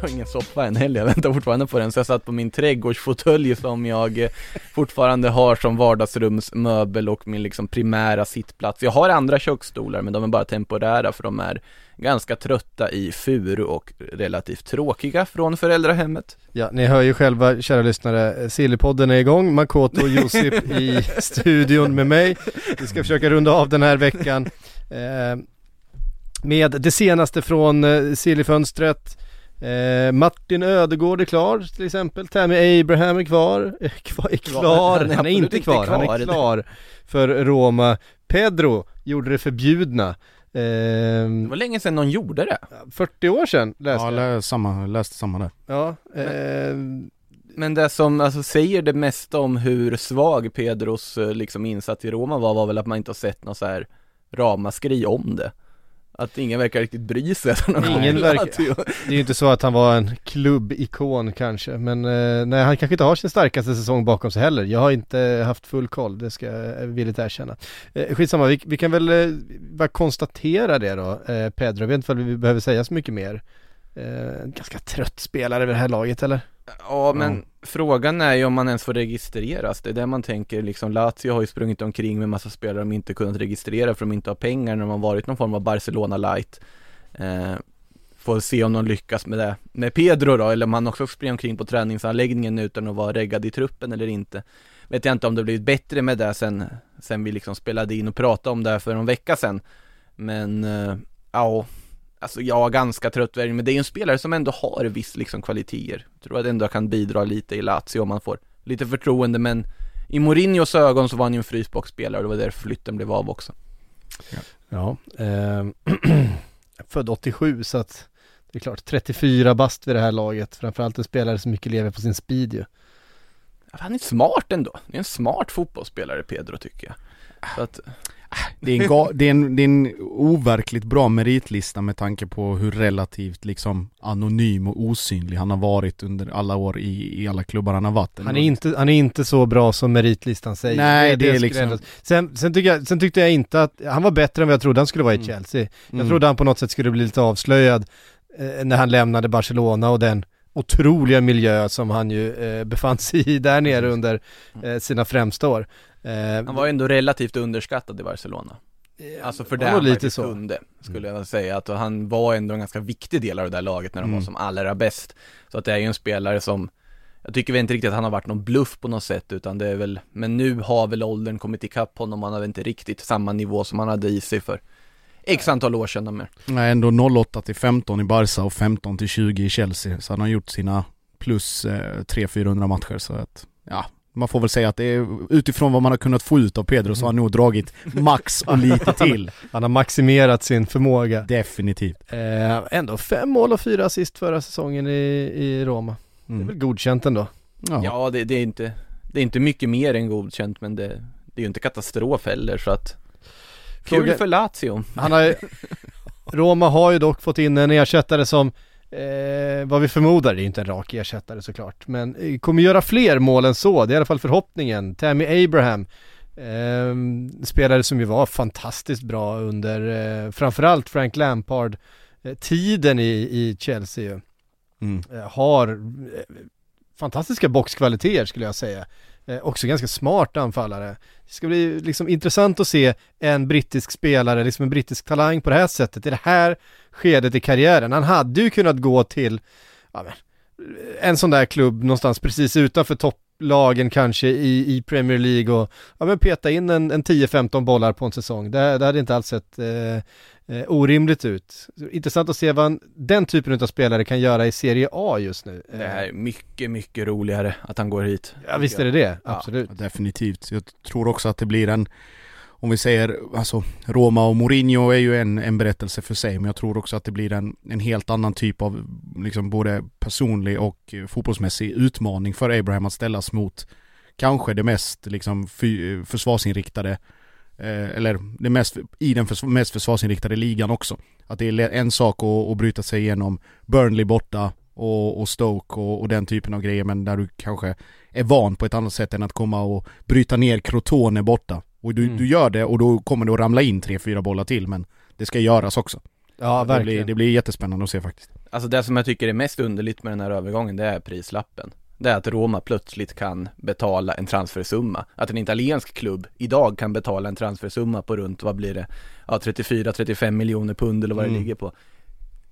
Jag har ingen soffa än heller, jag väntar fortfarande på den så jag satt på min trädgårdsfåtölj som jag eh, fortfarande har som vardagsrumsmöbel och min liksom primära sittplats. Jag har andra köksstolar men de är bara temporära för de är ganska trötta i furu och relativt tråkiga från föräldrahemmet. Ja, ni hör ju själva kära lyssnare, Sillypodden är igång, Makoto och Josip i studion med mig. Vi ska försöka runda av den här veckan eh, med det senaste från eh, Sillyfönstret. Eh, Martin Ödegård är klar till exempel, Tammy Abraham är kvar, är kvar, är klar, Han är han är absolut inte kvar, han är klar för Roma. Pedro gjorde det förbjudna. Det Eh, var länge sedan någon gjorde det. 40 år sedan läste Ja, jag. lä, samma, läste samma där. Ja, eh, Men det som alltså säger det mesta om hur svag Pedros eh, liksom insats i Roma var, var väl att man inte har sett något så här ramaskri om det. Att ingen verkar riktigt bry sig. att han har Ingen verkar- till- Det är ju inte så att han var en klubbikon kanske, men eh, nej han kanske inte har sin starkaste säsong bakom sig heller. Jag har inte haft full koll, det ska jag villigt erkänna. Eh, skitsamma, vi, vi kan väl eh, bara konstatera det då, eh, Pedro. Jag vet inte om vi behöver säga så mycket mer. Eh, ganska trött spelare vid det här laget eller? Ja men frågan är ju om man ens får registreras, det är det man tänker liksom Lazio har ju sprungit omkring med massa spelare de inte kunnat registrera för de inte har pengar när de har varit någon form av Barcelona light. Eh, Får se om de lyckas med det. Med Pedro då, eller om han också springer omkring på träningsanläggningen utan att vara reggad i truppen eller inte. Vet jag inte om det blivit bättre med det sen, sen vi liksom spelade in och pratade om det här för en vecka sedan Men, eh, ja Alltså jag är ganska trött värvning, men det är ju en spelare som ändå har viss liksom kvaliteter. Jag tror att ändå kan bidra lite i Lazio om man får lite förtroende, men i Mourinhos ögon så var han ju en frysboxspelare och det var därför flytten blev av också. Ja, eh, född 87 så att det är klart 34 bast vid det här laget. Framförallt en spelare som mycket lever på sin speed ju. Han är smart ändå. Det är en smart fotbollsspelare Pedro tycker jag. Så att, Det är, en ga- det, är en, det är en overkligt bra meritlista med tanke på hur relativt liksom anonym och osynlig han har varit under alla år i, i alla klubbar han har varit. Han är, inte, han är inte så bra som meritlistan säger. Nej, det är skulle liksom- Sen, sen, tycker jag, sen tyckte jag inte att, han var bättre än vad jag trodde han skulle vara i Mm. Chelsea. Jag Mm. trodde han på något sätt skulle bli lite avslöjad eh, när han lämnade Barcelona och den otroliga miljö som han ju eh, befann sig i där nere under eh, sina främsta år. Eh, han var ändå relativt underskattad i Barcelona. Alltså för det han lite så. kunde, skulle jag säga. Att han var ändå en ganska viktig del av det där laget när de Mm. var som allra bäst. Så att det är ju en spelare som jag tycker väl inte riktigt att han har varit någon bluff på något sätt utan det är väl, men nu har väl åldern kommit ikapp honom, han har väl inte riktigt samma nivå som han hade i sig för x antal år sedan mer. Nej, ändå 08 till 15 i Barca och 15 till 20 i Chelsea. Så han har gjort sina plus eh, 300-400 matcher så att, ja. Man får väl säga att det är utifrån vad man har kunnat få ut av Pedro så har han nog dragit max och lite till. Han har maximerat sin förmåga. Definitivt. Eh, ändå fem mål och fyra assist förra säsongen i, i Roma. Det är Mm. väl godkänt ändå. Ja. Ja, det, det är inte, det är inte mycket mer än godkänt men det, det är ju inte katastrof heller så att Kul Fråga- för Lazio. Han har Roma har ju dock fått in en ersättare som Eh, vad vi förmodar, det är inte en rak ersättare såklart, men eh, kommer göra fler mål än så, det är i alla fall förhoppningen. Tammy Abraham, eh, spelare som ju var fantastiskt bra under eh, framförallt Frank Lampard eh, tiden i, i Chelsea ju. Mm. Eh, har eh, fantastiska boxkvaliteter skulle jag säga. Eh, också ganska smart anfallare. Det ska bli liksom intressant att se en brittisk spelare, liksom en brittisk talang på det här sättet, i det här skedet i karriären. Han hade ju kunnat gå till, ja, men, en sån där klubb någonstans precis utanför topplagen kanske i, i Premier League och ja, men peta in en, en 10-15 bollar på en säsong. Det, det hade inte alls sett eh, eh, orimligt ut. Intressant att se vad en, den typen av spelare kan göra i Serie A just nu. Det här är mycket, mycket roligare att han går hit Ja visst är det det, absolut. Ja, definitivt. Jag tror också att det blir en, om vi säger, alltså Roma och Mourinho är ju en, en berättelse för sig, men jag tror också att det blir en, en helt annan typ av, liksom både personlig och eh, fotbollsmässig utmaning för Abraham att ställas mot kanske det mest liksom fy, eh, försvarsinriktade eh, eller det mest, i den förs- mest försvarsinriktade ligan också. Att det är en sak att, att bryta sig igenom Burnley borta och, och Stoke och, och den typen av grejer men där du kanske är van på ett annat sätt än att komma och bryta ner Crotone borta. Och du, Mm. du gör det och då kommer det att ramla in tre, fyra bollar till men det ska göras också. Ja det, blir, verkligen. det blir jättespännande att se faktiskt. Alltså det som jag tycker är mest underligt med den här övergången det är prislappen Det är att Roma plötsligt kan betala en transfersumma Att en italiensk klubb idag kan betala en transfersumma på runt, vad blir det? Ja 34-35 miljoner pund eller vad Mm. det ligger på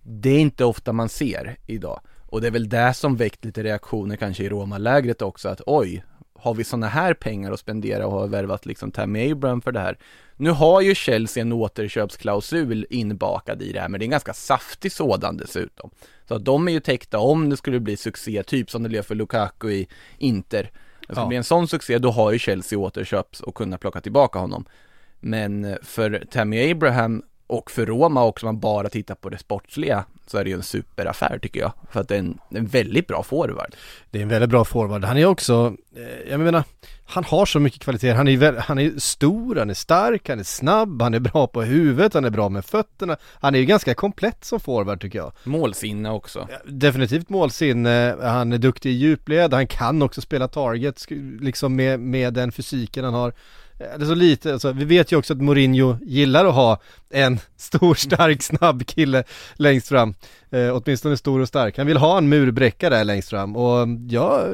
Det är inte ofta man ser idag Och det är väl det som väckt lite reaktioner kanske i Roma-lägret också att oj Har vi sådana här pengar att spendera och har värvat liksom Tammy Abraham för det här Nu har ju Chelsea en återköpsklausul inbakad i det här men det är en ganska saftig sådan dessutom så att de är ju täckta om det skulle bli succé, typ som det blev för Lukaku i Inter. Det skulle Ja. bli en sån succé, då har ju Chelsea återköps och kunna plocka tillbaka honom. Men eh, för Tammy Abraham och för Roma också, om man bara tittar på det sportsliga, så är det ju en superaffär tycker jag. För att det är en, en väldigt bra forward. Det är en väldigt bra forward. Han är också, eh, jag menar, han har så mycket kvaliteter. Han är, väl, han är stor, han är stark, han är snabb, han är bra på huvudet, han är bra med fötterna. Han är ju ganska komplett som forward tycker jag. Målsinne också. Definitivt målsinne, han är duktig i djupled, han kan också spela target, liksom med, med den fysiken han har. Eh, Det är så lite, alltså, vi vet ju också att Mourinho gillar att ha en stor, stark, snabb kille längst fram. Eh, åtminstone stor och stark. Han vill ha en murbräcka där längst fram och ja,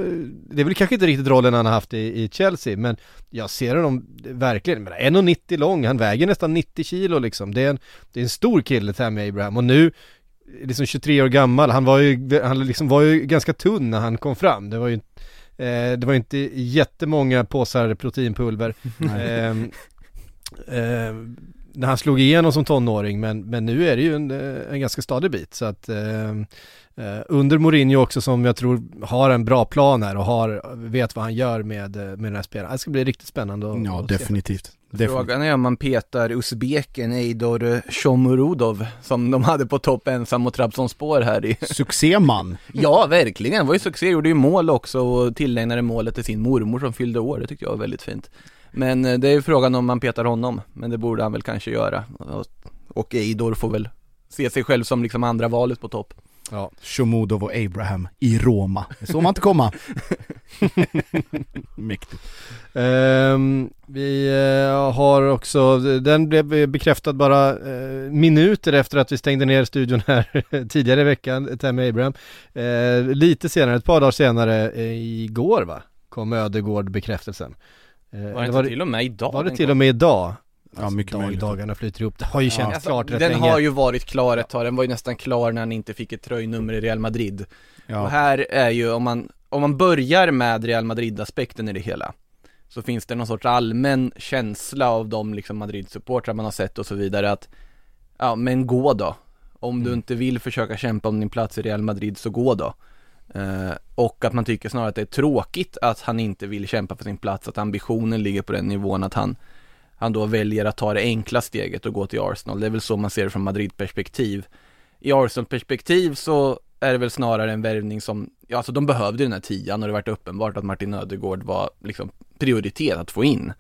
det är väl kanske inte riktigt rollen han har haft i, i Chelsea men jag ser honom verkligen, men 1,90 lång, han väger nästan 90 kilo liksom. Det är en, det är en stor kille Tammy Abraham och nu liksom 23 år gammal, han var ju, han liksom var ju ganska tunn när han kom fram. Det var ju eh, det var inte jättemånga påsar proteinpulver. Ehm, ehm, när han slog igenom som tonåring men, men nu är det ju en, eh, en ganska stadig bit så att ehm, eh, under Mourinho också som jag tror har en bra plan här och har, vet vad han gör med, eh, med den här spelaren. Det ska bli riktigt spännande att, Ja, att se. Definitivt. Frågan är om man petar usbeken Eidor Shomurodov som de hade på topp ensam mot Trabzonspor här i Succéman. Ja, verkligen. Det var ju succé. Gjorde ju mål också och tillägnade målet till sin mormor som fyllde år. Det tyckte jag var väldigt fint. Men eh, det är ju frågan om man petar honom. Men det borde han väl kanske göra. Och- Och Eidor får väl se sig själv som liksom andra valet på topp. Ja. Shomodov och Abraham i Roma. Det såg man inte komma. Mäktigt. Ehm, vi eh, har också, den blev bekräftad bara eh, minuter efter att vi stängde ner studion här tidigare i veckan, Tammy Abraham. Eh, lite senare, ett par dagar senare, igår va, kom Ödegård bekräftelsen. Var det inte till och med idag? var det till och med idag? Ja, mycket dag, möjligt. Dagarna flyter ihop, det har ju känts Alltså, klart rätt Den länge. har ju varit klar ett tag. Den var ju nästan klar när han inte fick ett tröjnummer i Real Madrid. Och Ja. här är ju, om man, om man börjar med Real Madrid-aspekten i det hela Så finns det någon sorts allmän känsla av de liksom Madrid-supportrar man har sett och så vidare att Ja men gå då Om du inte vill försöka kämpa om din plats i Real Madrid så gå då eh, Och att man tycker snarare att det är tråkigt att han inte vill kämpa för sin plats Att ambitionen ligger på den nivån att han Han då väljer att ta det enkla steget och gå till Arsenal Det är väl så man ser det från Madrid-perspektiv I Arsenal-perspektiv så är det väl snarare en värvning som, ja alltså de behövde den här tian och det varit uppenbart att Martin Ödegård var liksom prioritet att få in.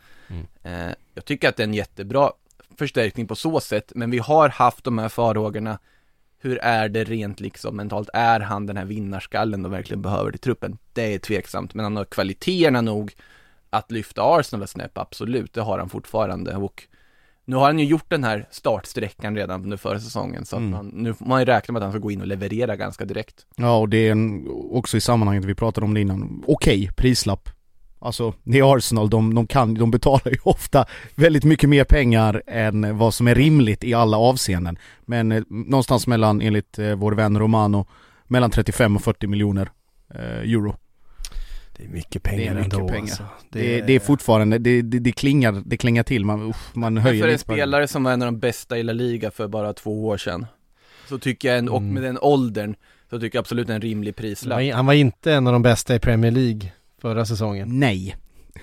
Eh, jag tycker att det är en jättebra förstärkning på så sätt, men vi har haft de här farhågorna. Hur är det rent liksom mentalt? Är han den här vinnarskallen de verkligen behöver till truppen? Det är tveksamt, men han har kvaliteterna nog att lyfta Arsenal ett snäpp, absolut, det har han fortfarande och nu har han ju gjort den här startsträckan redan under förra säsongen så att Mm. man, nu får man ju räkna med att han ska gå in och leverera ganska direkt. Ja och det är en, också i sammanhanget, vi pratade om det innan, okej prislapp. Alltså, det är Arsenal, de, de, kan, de betalar ju ofta väldigt mycket mer pengar än vad som är rimligt i alla avseenden. Men eh, någonstans mellan, enligt eh, vår vän Romano, mellan 35 och 40 miljoner eh, euro. Det är mycket pengar Det är mycket ändå pengar. alltså. Det, det är fortfarande, det, det, det, klingar, det klingar till, man, usch, man höjer För en spelare som var en av de bästa i La Liga för bara två år sedan Så tycker jag, en, och Mm. med den åldern Så tycker jag absolut en rimlig prislapp han var inte en av de bästa i Premier League förra säsongen. Nej.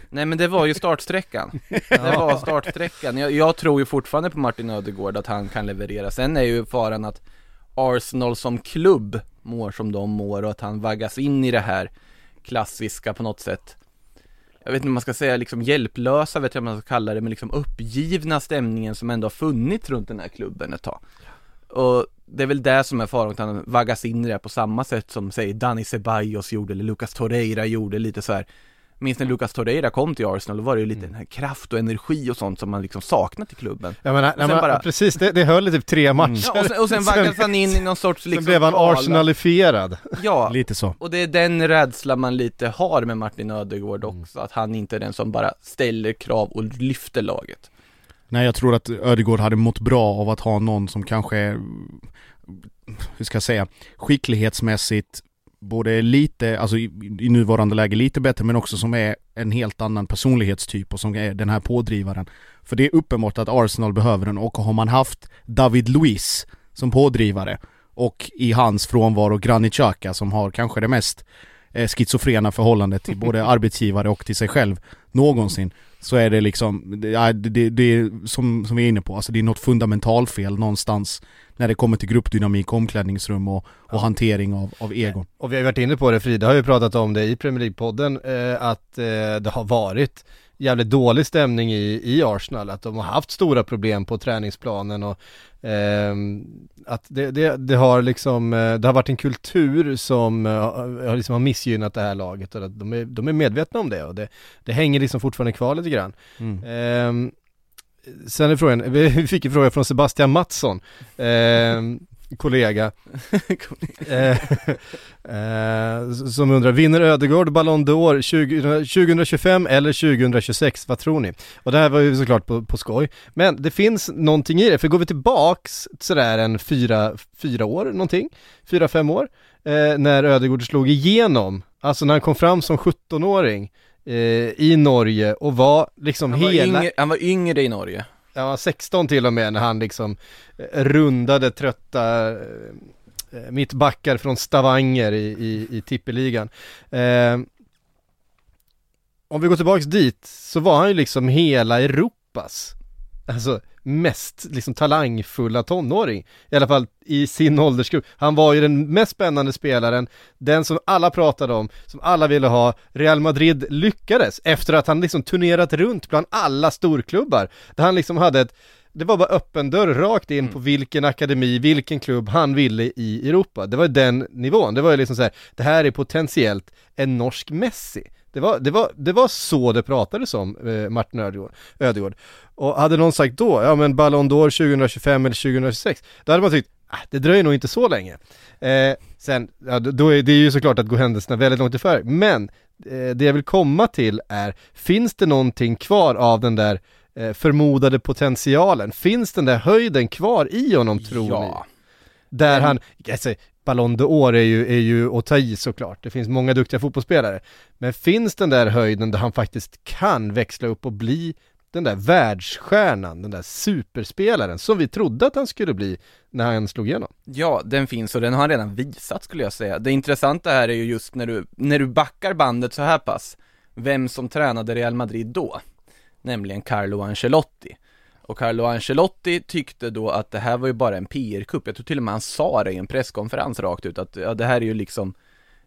Nej men det var ju startsträckan Det var startsträckan, jag, jag tror ju fortfarande på Martin Ödegård att han kan leverera Sen är ju faran att Arsenal som klubb mår som de mår och att han vaggas in i det här klassiska på något sätt. Jag vet inte om man ska säga liksom hjälplösa, vet jag om man ska kalla det, men liksom uppgivna stämningen som ändå har funnits runt den här klubben ett tag. Och det är väl det som är faran, att han vaggas in i det på samma sätt som säg Dani Ceballos gjorde eller Lucas Torreira gjorde lite så här. Minns när Lucas Torreira kom till Arsenal, då var det ju lite den här kraft och energi och sånt som man liksom saknat i klubben menar, Och nej, men, bara- precis, det, det höll i typ tre matcher. Ja, och sen, och sen vaggas han in i någon sorts liksom Sen blev han arsenalifierad. Ja, Lite så. och det är den rädsla man lite har med Martin Ödegård Mm. också, att han inte är den som bara ställer krav och lyfter laget Nej jag tror att Ödegård hade mått bra av att ha någon som kanske hur ska jag säga, skicklighetsmässigt både lite, alltså i, i nuvarande läge lite bättre men också som är en helt annan personlighetstyp och som är den här pådrivaren. För det är uppenbart att Arsenal behöver den och har man haft David Luiz som pådrivare och i hans frånvaro Granit Xhaka som har kanske det mest eh, schizofrena förhållandet till både arbetsgivare och till sig själv någonsin så är det liksom, det, det, det, som, som vi är inne på, alltså det är något fundamentalfel någonstans när det kommer till gruppdynamik, omklädningsrum och, och hantering av, av egon. Och vi har varit inne på det, Frida har ju pratat om det i Premier League-podden, eh, att eh, det har varit jävligt dålig stämning i, i Arsenal, att de har haft stora problem på träningsplanen och ehm, att det, det, det har liksom, eh, det har varit en kultur som eh, har liksom har missgynnat det här laget och att de är, de är medvetna om det och det, det hänger liksom fortfarande kvar lite grann. Mm. Ehm, sen är frågan, vi fick en fråga från Sebastian Mattsson, ehm, kollega, eh, eh, som undrar, vinner Ödegård Ballon d'Or 20, 2025 eller 2026? Vad tror ni? Och det här var ju såklart på, på skoj, men det finns någonting i det, för går vi tillbaks sådär en fyra, fyra år någonting, fyra, fem år, eh, när Ödegård slog igenom, alltså när han kom fram som 17-åring eh, i Norge och var liksom han var, hela yngre, han var yngre i Norge han var 16 till och med när han liksom eh, rundade trötta eh, eh, mittbackar från Stavanger i, i, i tippeligan. Eh, om vi går tillbaks dit så var han ju liksom hela Europas, alltså mest liksom talangfulla tonåring. I alla fall i sin åldersgrupp. Han var ju den mest spännande spelaren, den som alla pratade om, som alla ville ha. Real Madrid lyckades efter att han liksom turnerat runt bland alla storklubbar. Där han liksom hade ett det var bara öppen dörr rakt in på vilken akademi, vilken klubb han ville i Europa. Det var den nivån. Det var ju liksom så här, det här är potentiellt en norsk Messi. Det var, det var, det var så det pratades om eh, Martin Ödegård, Ödegård. Och hade någon sagt då, ja men Ballon d'Or 2025 eller 2026, då hade man tyckt, ah, det dröjer nog inte så länge. Eh, sen, ja, då är det är ju såklart att gå händelserna väldigt långt i förväg, men eh, det jag vill komma till är, finns det någonting kvar av den där eh, förmodade potentialen? Finns den där höjden kvar i honom tror ni? Ja, Där Men- han, alltså, Ballon d'Or är ju, är ju att ta i såklart, det finns många duktiga fotbollsspelare. Men finns den där höjden där han faktiskt kan växla upp och bli den där världsstjärnan, den där superspelaren som vi trodde att han skulle bli när han slog igenom? ja, den finns och den har han redan visat skulle jag säga Det intressanta här är ju just när du, när du backar bandet så här pass Vem som tränade Real Madrid då Nämligen Carlo Ancelotti och Carlo Ancelotti tyckte då att det här var ju bara en PR-kupp Jag tror till och med han sa det i en presskonferens rakt ut att ja, det här är ju liksom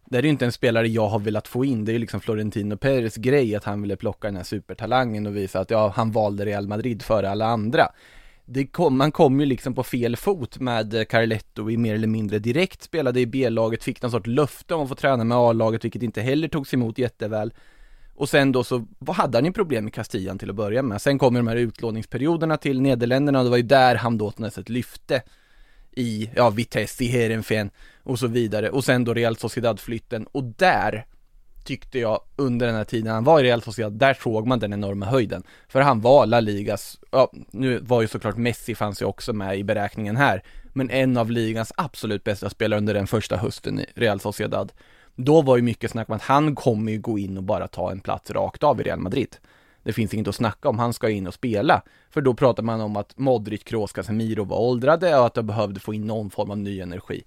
Det här är ju inte en spelare jag har velat få in, det är ju liksom Florentino Perez grej att han ville plocka den här supertalangen och visa att ja, han valde Real Madrid före alla andra. Det kom, man kom ju liksom på fel fot med Carletto i mer eller mindre direkt, spelade i B-laget, fick någon sorts löfte om att få träna med A-laget, vilket inte heller togs emot jätteväl. Och sen då så vad hade han ju problem med Castillan till att börja med. Sen kommer de här utlåningsperioderna till Nederländerna och det var ju där han då på något sätt lyfte i, ja, Vitesse, i Heerenveen och så vidare. Och sen då Real Sociedad-flytten och där tyckte jag under den här tiden han var i Real Sociedad, där såg man den enorma höjden. För han var La Ligas, ja, nu var ju såklart Messi fanns ju också med i beräkningen här, men en av ligans absolut bästa spelare under den första hösten i Real Sociedad. Då var ju mycket snack om att han kommer ju gå in och bara ta en plats rakt av i Real Madrid. Det finns inget att snacka om, han ska in och spela. För då pratar man om att Modric, Kroos, Casemiro var åldrade och att de behövde få in någon form av ny energi.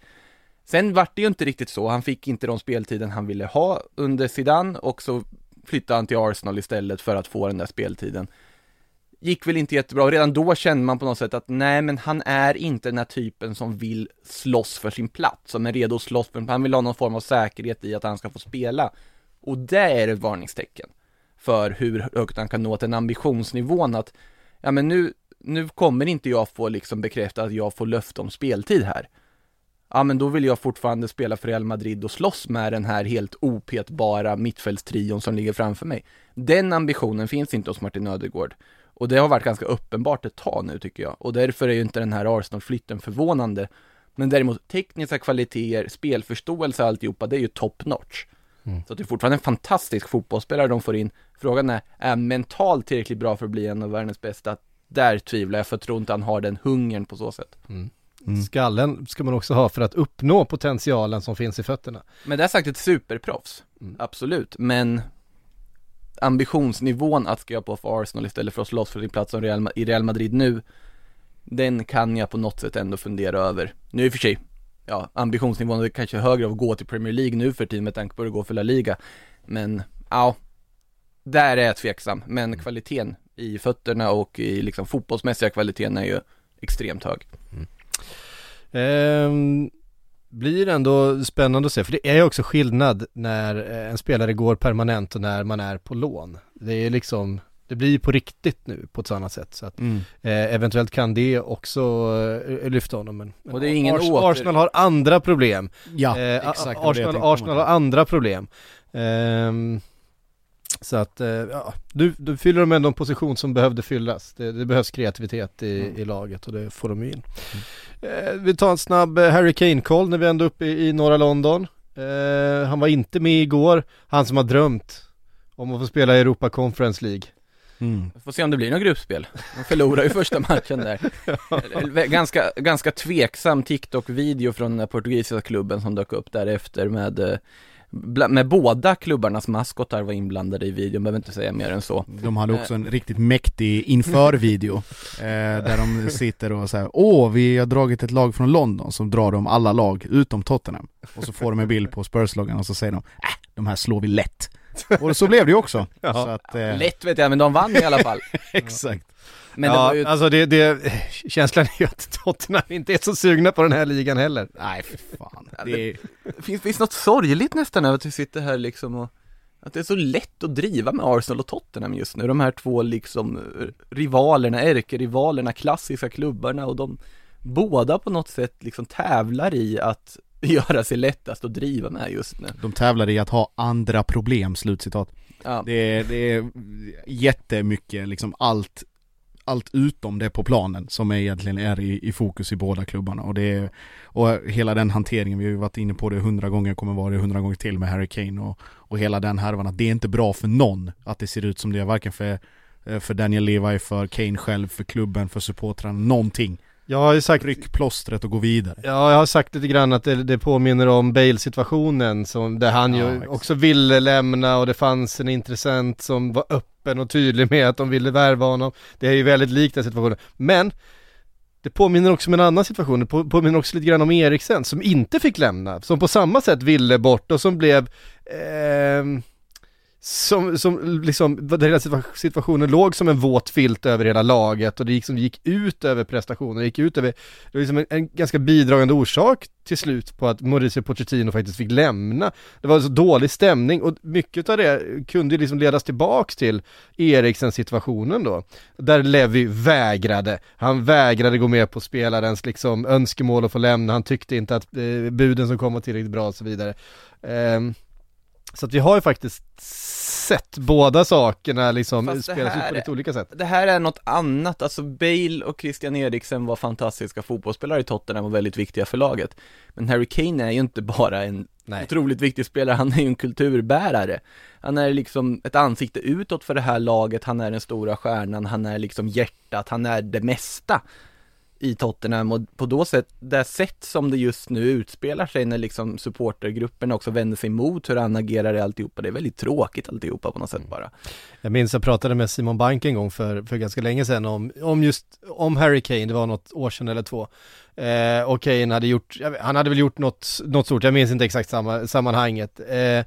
Sen vart det ju inte riktigt så, han fick inte de speltiden han ville ha under Zidane och så flyttade han till Arsenal istället för att få den där speltiden. Gick väl inte jättebra, och redan då kände man på något sätt att nej men han är inte den här typen som vill slåss för sin plats, som är redo att slåss för, han vill ha någon form av säkerhet i att han ska få spela. Och det är ett varningstecken för hur högt han kan nå till ambitionsnivån att, ja men nu, nu kommer inte jag få liksom bekräfta att jag får löfte om speltid här ja men då vill jag fortfarande spela för Real Madrid och slåss med den här helt opetbara mittfältstrion som ligger framför mig. Den ambitionen finns inte hos Martin Ödegård. Och det har varit ganska uppenbart ett tag nu tycker jag. Och därför är ju inte den här Arsenal-flytten förvånande. Men däremot tekniska kvaliteter, spelförståelse och alltihopa, det är ju top notch. Mm. Så det är fortfarande en fantastisk fotbollsspelare de får in. Frågan är, är han mentalt tillräckligt bra för att bli en av världens bästa? Där tvivlar jag, för jag tror inte han har den hungern på så sätt. Mm. Mm. Skallen ska man också ha för att uppnå potentialen som finns i fötterna. Men det är sagt ett superproffs, mm. absolut, men ambitionsnivån att skriva på för Arsenal istället för att slåss för sin plats i Real Madrid nu, den kan jag på något sätt ändå fundera över. Nu i och för sig, ja, ambitionsnivån är kanske högre av att gå till Premier League nu för tiden med tanke på att gå för La Liga, men ja, där är jag tveksam, men kvaliteten i fötterna och i liksom fotbollsmässiga kvaliteten är ju extremt hög. Mm. Eh, blir ändå spännande att se, för det är ju också skillnad när eh, en spelare går permanent och när man är på lån. Det är liksom, det blir på riktigt nu på ett annat sätt. Så att, mm. eh, eventuellt kan det också eh, lyfta honom. Men, och det är ingen Ars åter... Arsenal har andra problem. Ja, eh, exakt. Arsenal, Arsenal har andra problem. Så att, eh, ja, du, du fyller de ändå en position som behövde fyllas. Det, det behövs kreativitet i, mm. i, laget och det får de ju in. Mm. Eh, vi tar en snabb eh, Harry Kane-koll när vi ändå är uppe i, i norra London. Eh, han var inte med igår, han som har drömt om att få spela i Europa Conference League. Mm. Får se om det blir något gruppspel. De förlorar ju första matchen där. ja. Ganska, ganska tveksam TikTok-video från den portugisiska klubben som dök upp därefter med med båda klubbarnas maskotar var inblandade i videon, behöver inte säga mer än så. De hade också en riktigt mäktig inför-video, eh, där de sitter och säger Åh, vi har dragit ett lag från London, som drar de alla lag utom Tottenham. Och så får de en bild på Spurs-loggan och så säger de Äh, de här slår vi lätt. Och så blev det ju också. Ja. Så att, eh... Lätt vet jag, men de vann i alla fall. Exakt. Men ja, det ju... alltså det, det, känslan är ju att Tottenham inte är så sugna på den här ligan heller. Nej, för fan. Det, är... finns, finns något sorgligt nästan över att vi sitter här liksom och att det är så lätt att driva med Arsenal och Tottenham just nu, de här två liksom rivalerna, ärkerivalerna, klassiska klubbarna och de båda på något sätt liksom tävlar i att göra sig lättast att driva med just nu. De tävlar i att ha andra problem, slutcitat. Ja. Det, är, det är jättemycket liksom allt allt utom det på planen som är egentligen är i, i fokus i båda klubbarna och det är, och hela den hanteringen, vi har ju varit inne på det hundra gånger, kommer vara det hundra gånger till med Harry Kane och, och hela den härvan att det är inte bra för någon att det ser ut som det är, varken för, eh, för Daniel Levi, för Kane själv, för klubben, för supportrarna, någonting. Jag har ju sagt Ryck plåstret och gå vidare. Ja, jag har sagt lite grann att det, det påminner om Bale-situationen som, där han ja, ju exakt. också ville lämna och det fanns en intressent som var öppen och tydlig med att de ville värva honom. Det är ju väldigt likt den situationen, men det påminner också om en annan situation, det påminner också lite grann om Eriksen som inte fick lämna, som på samma sätt ville bort och som blev eh, som, som liksom, där hela situationen låg som en våt filt över hela laget och det liksom gick ut över prestationen, gick ut över, det var liksom en, en, ganska bidragande orsak till slut på att Mauricio Pochettino faktiskt fick lämna. Det var så dålig stämning och mycket av det kunde ju liksom ledas tillbaks till Eriksen situationen då, där Levi vägrade. Han vägrade gå med på spelarens liksom önskemål att få lämna, han tyckte inte att eh, buden som kom var tillräckligt bra och så vidare. Eh, så att vi har ju faktiskt sett båda sakerna liksom spelas ut på lite olika sätt. Det här är något annat, alltså Bale och Christian Eriksen var fantastiska fotbollsspelare i Tottenham och väldigt viktiga för laget. Men Harry Kane är ju inte bara en Nej. otroligt viktig spelare, han är ju en kulturbärare. Han är liksom ett ansikte utåt för det här laget, han är den stora stjärnan, han är liksom hjärtat, han är det mesta i Tottenham och på då sätt, det sätt som det just nu utspelar sig när liksom supportergruppen också vänder sig mot hur han agerar i alltihopa, det är väldigt tråkigt alltihopa på något sätt bara. Jag minns jag pratade med Simon Bank en gång för, för ganska länge sedan om, om just, om Harry Kane, det var något år sedan eller två. Eh, och Kane hade gjort, han hade väl gjort något, något stort, jag minns inte exakt samma, sammanhanget. Eh,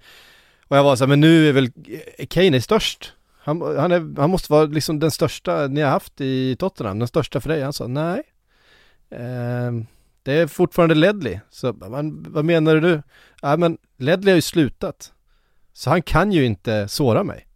och jag var så här, men nu är väl, Kane är störst. Han, han, är, han måste vara liksom den största ni har haft i Tottenham, den största för dig. Han sa nej. Eh, det är fortfarande Ledley. Så man, vad menar du? Ja men Ledley har ju slutat. Så han kan ju inte såra mig.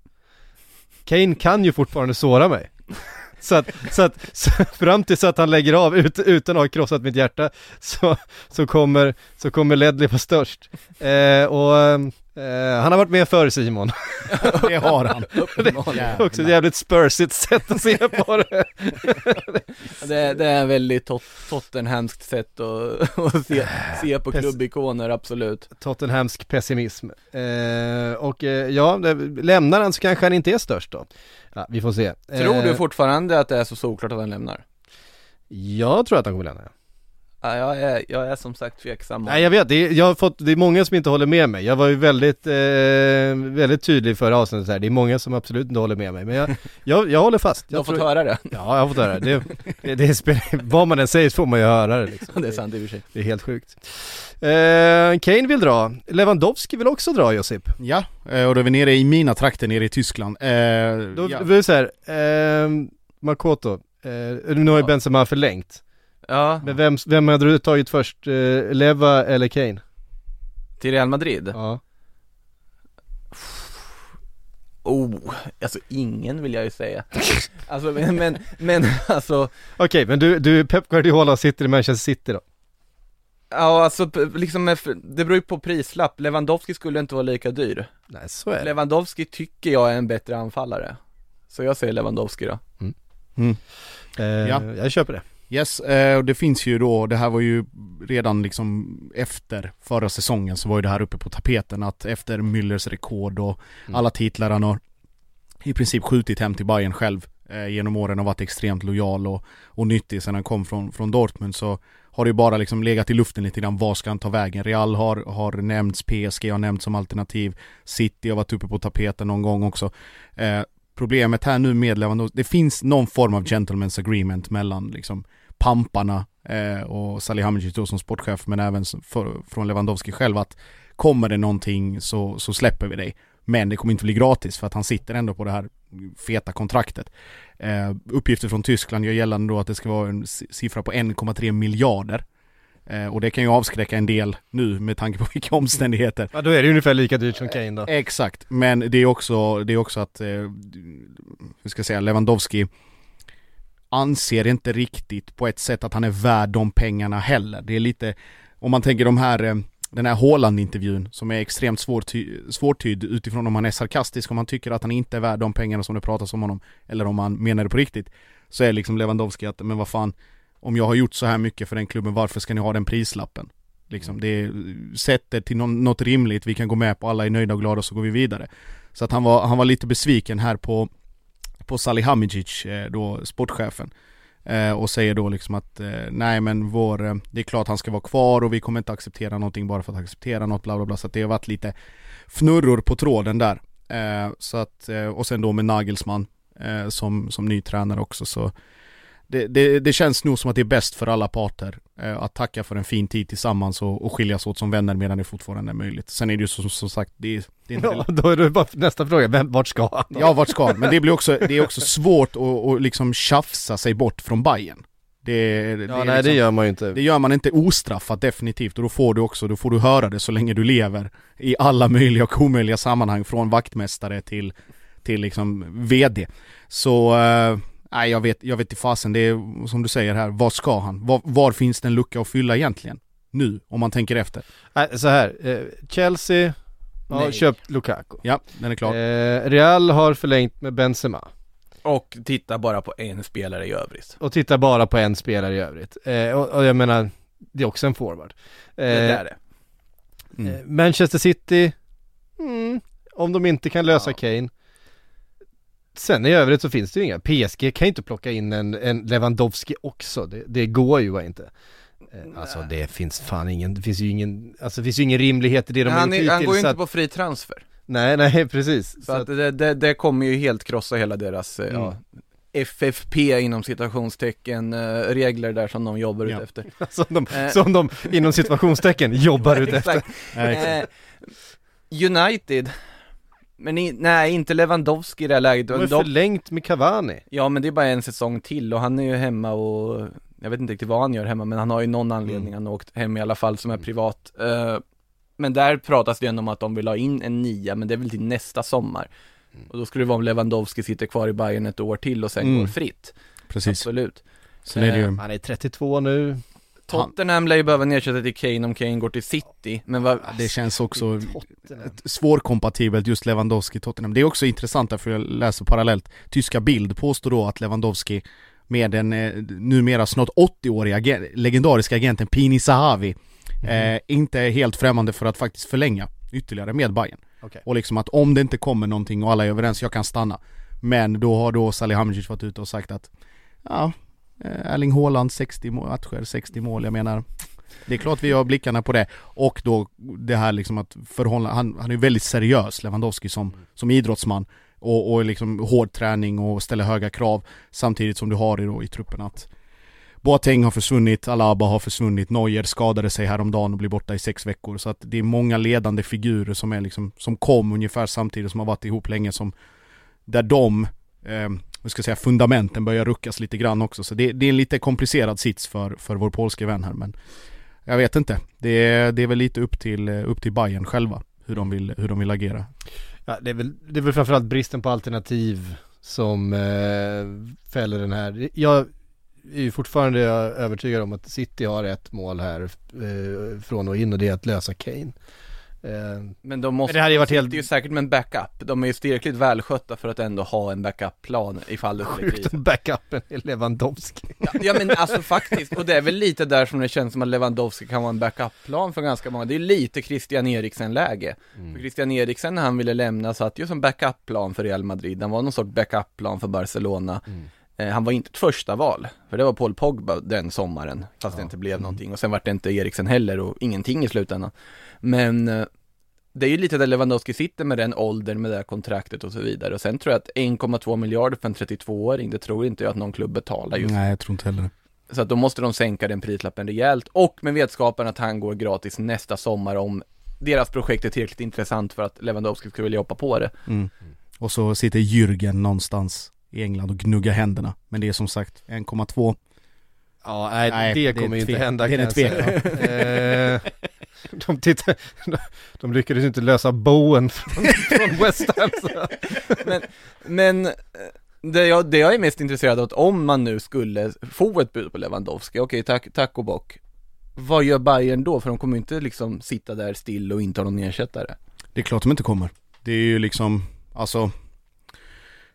Kane kan ju fortfarande såra mig. Så att, så att så fram tills att han lägger av ut, utan att ha krossat mitt hjärta så, så, kommer, så kommer Ledley vara störst. Eh, och ehm, eh, han har varit med förr Simon. Det har han. Uppenbarligen. Också ett jävligt spursigt sätt att se på det. Det, det är en väldigt tot tottenhamskt sätt att, att se, se på Pes- klubbikoner, absolut. Tottenhamsk pessimism. Eh, och eh, ja, det, lämnar han så kanske han inte är störst då. Ja, vi får se. Tror du Eh, fortfarande att det är så solklart att han lämnar? Jag tror att han kommer lämna. Ja, jag är, jag är som sagt tveksam. Nej jag vet, det är, jag har fått, det är många som inte håller med mig. Jag var ju väldigt, eh, väldigt tydlig i förra avsnittet här. Det är många som absolut inte håller med mig. Men jag, jag, jag håller fast. Du har Jag fått höra det. Ja, jag har fått höra det. det, det spelar, vad man än säger så får man ju höra det liksom. Det är sant i och för sig. Det är helt sjukt. Eh, Kane vill dra. Lewandowski vill också dra Josip. Ja, eh, och då är vi nere i mina trakter nere i Tyskland. Eh, Då ja. vill vi säga eh, Makoto, eh, nu har ju Ja. Benzema förlängt. Ja, Men vem, vem hade du tagit först? Eh, Leva eller Kane? till Real Madrid? Ja. Oh, alltså ingen vill jag ju säga. Alltså men, men, men alltså, Okej, men du, du Pep Guardiola sitter i Manchester City då? ja alltså liksom, det beror ju på prislapp. Lewandowski skulle inte vara lika dyr. Nej, så är det. Lewandowski tycker jag är en bättre anfallare. Så jag säger Lewandowski då. Mm. Eh, Ja. Jag köper det. Yes, eh, och det finns ju då, det här var ju redan liksom efter förra säsongen så var ju det här uppe på tapeten att efter Müllers rekord och Mm. alla titlar han har i princip skjutit hem till Bayern själv eh, genom åren och varit extremt lojal och, och nyttig sen han kom från, från Dortmund så har det ju bara liksom legat i luften lite grann, vad ska han ta vägen? Real har, har nämnts, PSG har nämnts som alternativ, City har varit uppe på tapeten någon gång också. Eh, problemet här nu med Lewandowski, det finns någon form av gentleman's agreement mellan liksom pamparna eh, och Salihamidzic då som sportchef men även för, från Lewandowski själv att kommer det någonting så, så släpper vi dig. Men det kommer inte bli gratis för att han sitter ändå på det här feta kontraktet. Eh, uppgifter från Tyskland gör gällande då att det ska vara en siffra på 1,3 miljarder. Eh, och det kan ju avskräcka en del nu med tanke på vilka omständigheter. Ja, då är det ungefär lika dyrt som Kane då. Exakt, men det är också, det är också att, eh, hur ska jag säga, Lewandowski anser inte riktigt på ett sätt att han är värd de pengarna heller. Det är lite, om man tänker de här, eh, den här Haaland-intervjun som är extremt svårty- svårtydd utifrån om han är sarkastisk, om man tycker att han inte är värd de pengarna som det pratas om honom, eller om han menar det på riktigt, så är liksom Lewandowski att, men vad fan, om jag har gjort så här mycket för den klubben, varför ska ni ha den prislappen? Liksom, det är, sätt det till något rimligt, vi kan gå med på, alla är nöjda och glada och så går vi vidare. Så att han var, han var lite besviken här på, på Salihamidzic, eh, då sportchefen. Eh, och säger då liksom att eh, nej men vår, eh, det är klart han ska vara kvar och vi kommer inte acceptera någonting bara för att acceptera något bla bla bla. Så att det har varit lite fnurror på tråden där. Eh, så att, eh, och sen då med Nagelsmann eh, som, som ny tränare också så det, det, det känns nog som att det är bäst för alla parter eh, att tacka för en fin tid tillsammans och, och skiljas åt som vänner medan det fortfarande är möjligt. Sen är det ju som, som sagt, det, är- det är inte Ja, då är det bara nästa fråga, vem, vart ska han? då? Ja, vart ska han? Men det blir också, det är också svårt att, att liksom tjafsa sig bort från Bayern. Det, det, Ja, är nej liksom, det gör man ju inte. det gör man inte ostraffat definitivt och då får du också, då får du höra det så länge du lever i alla möjliga och omöjliga sammanhang från vaktmästare till, till liksom VD. Så, eh, nej jag vet, jag vet i fasen, det är som du säger här, vad ska han? Var, var finns det en lucka att fylla egentligen? Nu, om man tänker efter. Nej, så här, eh, Chelsea har Nej. köpt Lukaku. Ja, den är klar. Eh, Real har förlängt med Benzema. Och titta bara på en spelare i övrigt. Och tittar bara på en spelare i övrigt. Eh, och, och jag menar, det är också en forward. Eh, Det är det. Mm. Manchester City, mm, om de inte kan lösa Ja. Kane. Sen i övrigt så finns det ju inga. PSG kan ju inte plocka in en, en Lewandowski också. Det, det går ju bara inte. Eh, Alltså det finns fan ingen, det finns ju ingen, alltså det finns ju ingen rimlighet i det de har gjort han går ju inte att- på fri transfer. Nej, nej precis. Så, Så att att, det, det, det kommer ju helt krossa hela deras, eh, ja, FFP inom citationstecken, eh, regler där som de jobbar Ja. ut efter. som, de, Eh. som de inom situationstecken jobbar ut efter. United, men i, nej inte Lewandowski i det här läget. De har ju förlängt med Cavani. ja men det är bara en säsong till och han är ju hemma och jag vet inte riktigt vad han gör hemma men han har ju någon anledning, Mm. han har åkt hem i alla fall som är privat. Eh, men där pratas det ändå om att de vill ha in en nia, men det är väl till nästa sommar. Och då skulle det vara om Lewandowski sitter kvar i Bayern ett år till och sen Mm. går fritt. Precis. Absolut. Sen är det ju, Han är 32 nu. Tottenham lär ju behöva en ersättare till Kane om Kane går till City, men vad... det känns också svårkompatibelt just Lewandowski Tottenham. Det är också intressant därför jag läser parallellt. Tyska Bild påstår då att Lewandowski med den eh, numera snart 80-åriga agen- legendariska agenten Pini Zahavi eh, inte är helt främmande för att faktiskt förlänga ytterligare med Bayern. Okej. Och liksom att om det inte kommer någonting och alla är överens, jag kan stanna. Men då har då Salihamidzic varit ute och sagt att ja, Erling Haaland 60 må- matcher, 60 mål, jag menar. Det är klart vi har blickarna på det. Och då det här liksom att förhålla, han, han är väldigt seriös Lewandowski som, som idrottsman. Och, och liksom hård träning och ställer höga krav samtidigt som du har det då i truppen att Boateng har försvunnit, Alaba har försvunnit, Neuer skadade sig häromdagen och blir borta i sex veckor. Så att det är många ledande figurer som är liksom, som kom ungefär samtidigt som har varit ihop länge som där de, eh, vad ska jag säga, fundamenten börjar ruckas lite grann också så det, det är en lite komplicerad sits för, för vår polske vän här men jag vet inte. Det är, det är väl lite upp till, upp till Bayern själva hur de vill, hur de vill agera. Ja, det, är väl, det är väl framförallt bristen på alternativ som eh, fäller den här. Jag är ju fortfarande övertygad om att City har ett mål här eh, från och in och det är att lösa Kane. Eh, Men de måste, Men det hade ju varit helt- sitter ju säkert med en backup. De är ju tillräckligt välskötta för att ändå ha en backup-plan ifall det skulle sjukt om backupen är Lewandowski. Ja, ja men alltså faktiskt, och det är väl lite där som det känns som att Lewandowski kan vara en backup-plan för ganska många. Det är lite Christian Eriksen-läge. För Christian Eriksen när han ville lämna satt ju som backup-plan för Real Madrid. Han var någon sorts backup-plan för Barcelona. Eh, han var inte ett första val, för det var Paul Pogba den sommaren, fast det inte blev någonting. Och sen var det inte Eriksen heller och ingenting i slutändan. Men eh, det är ju lite där Lewandowski sitter med den åldern, med det här kontraktet och så vidare. Och sen tror jag att 1,2 miljarder för en 32-åring, det tror inte jag att någon klubb betalar just Nej, jag tror inte heller så att då måste de sänka den prislappen rejält och med vetskapen att han går gratis nästa sommar om deras projekt är tillräckligt intressant för att Lewandowski skulle vilja hoppa på det. Mm. Och så sitter Jürgen någonstans i England och gnuggar händerna. Men det är som sagt 1,2. Ja, nej, Nej, det, det kommer ju inte hända det är en. Eh, de, tittar, de, de lyckades inte lösa Bowen från, från West Ham. så. Men eh, det jag, det jag är mest intresserad av, om man nu skulle få ett bud på Lewandowski, okej tack, tack och bock. Vad gör Bayern då? För de kommer ju inte liksom sitta där still och inte ha någon ersättare. Det är klart de inte kommer. Det är ju liksom, alltså,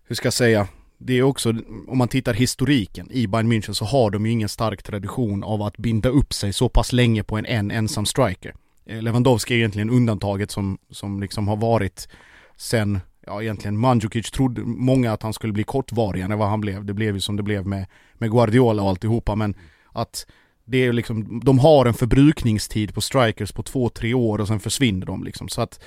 hur ska jag säga? Det är också, om man tittar historiken i Bayern München så har de ju ingen stark tradition av att binda upp sig så pass länge på en, en ensam striker. Eh, Lewandowski är egentligen undantaget som, som liksom har varit sen, ja egentligen Mandzukic trodde många att han skulle bli kortvarigare än vad han blev. Det blev ju som det blev med, med Guardiola och alltihopa men att det är liksom, de har en förbrukningstid på strikers på två, tre år och sen försvinner de liksom. Så att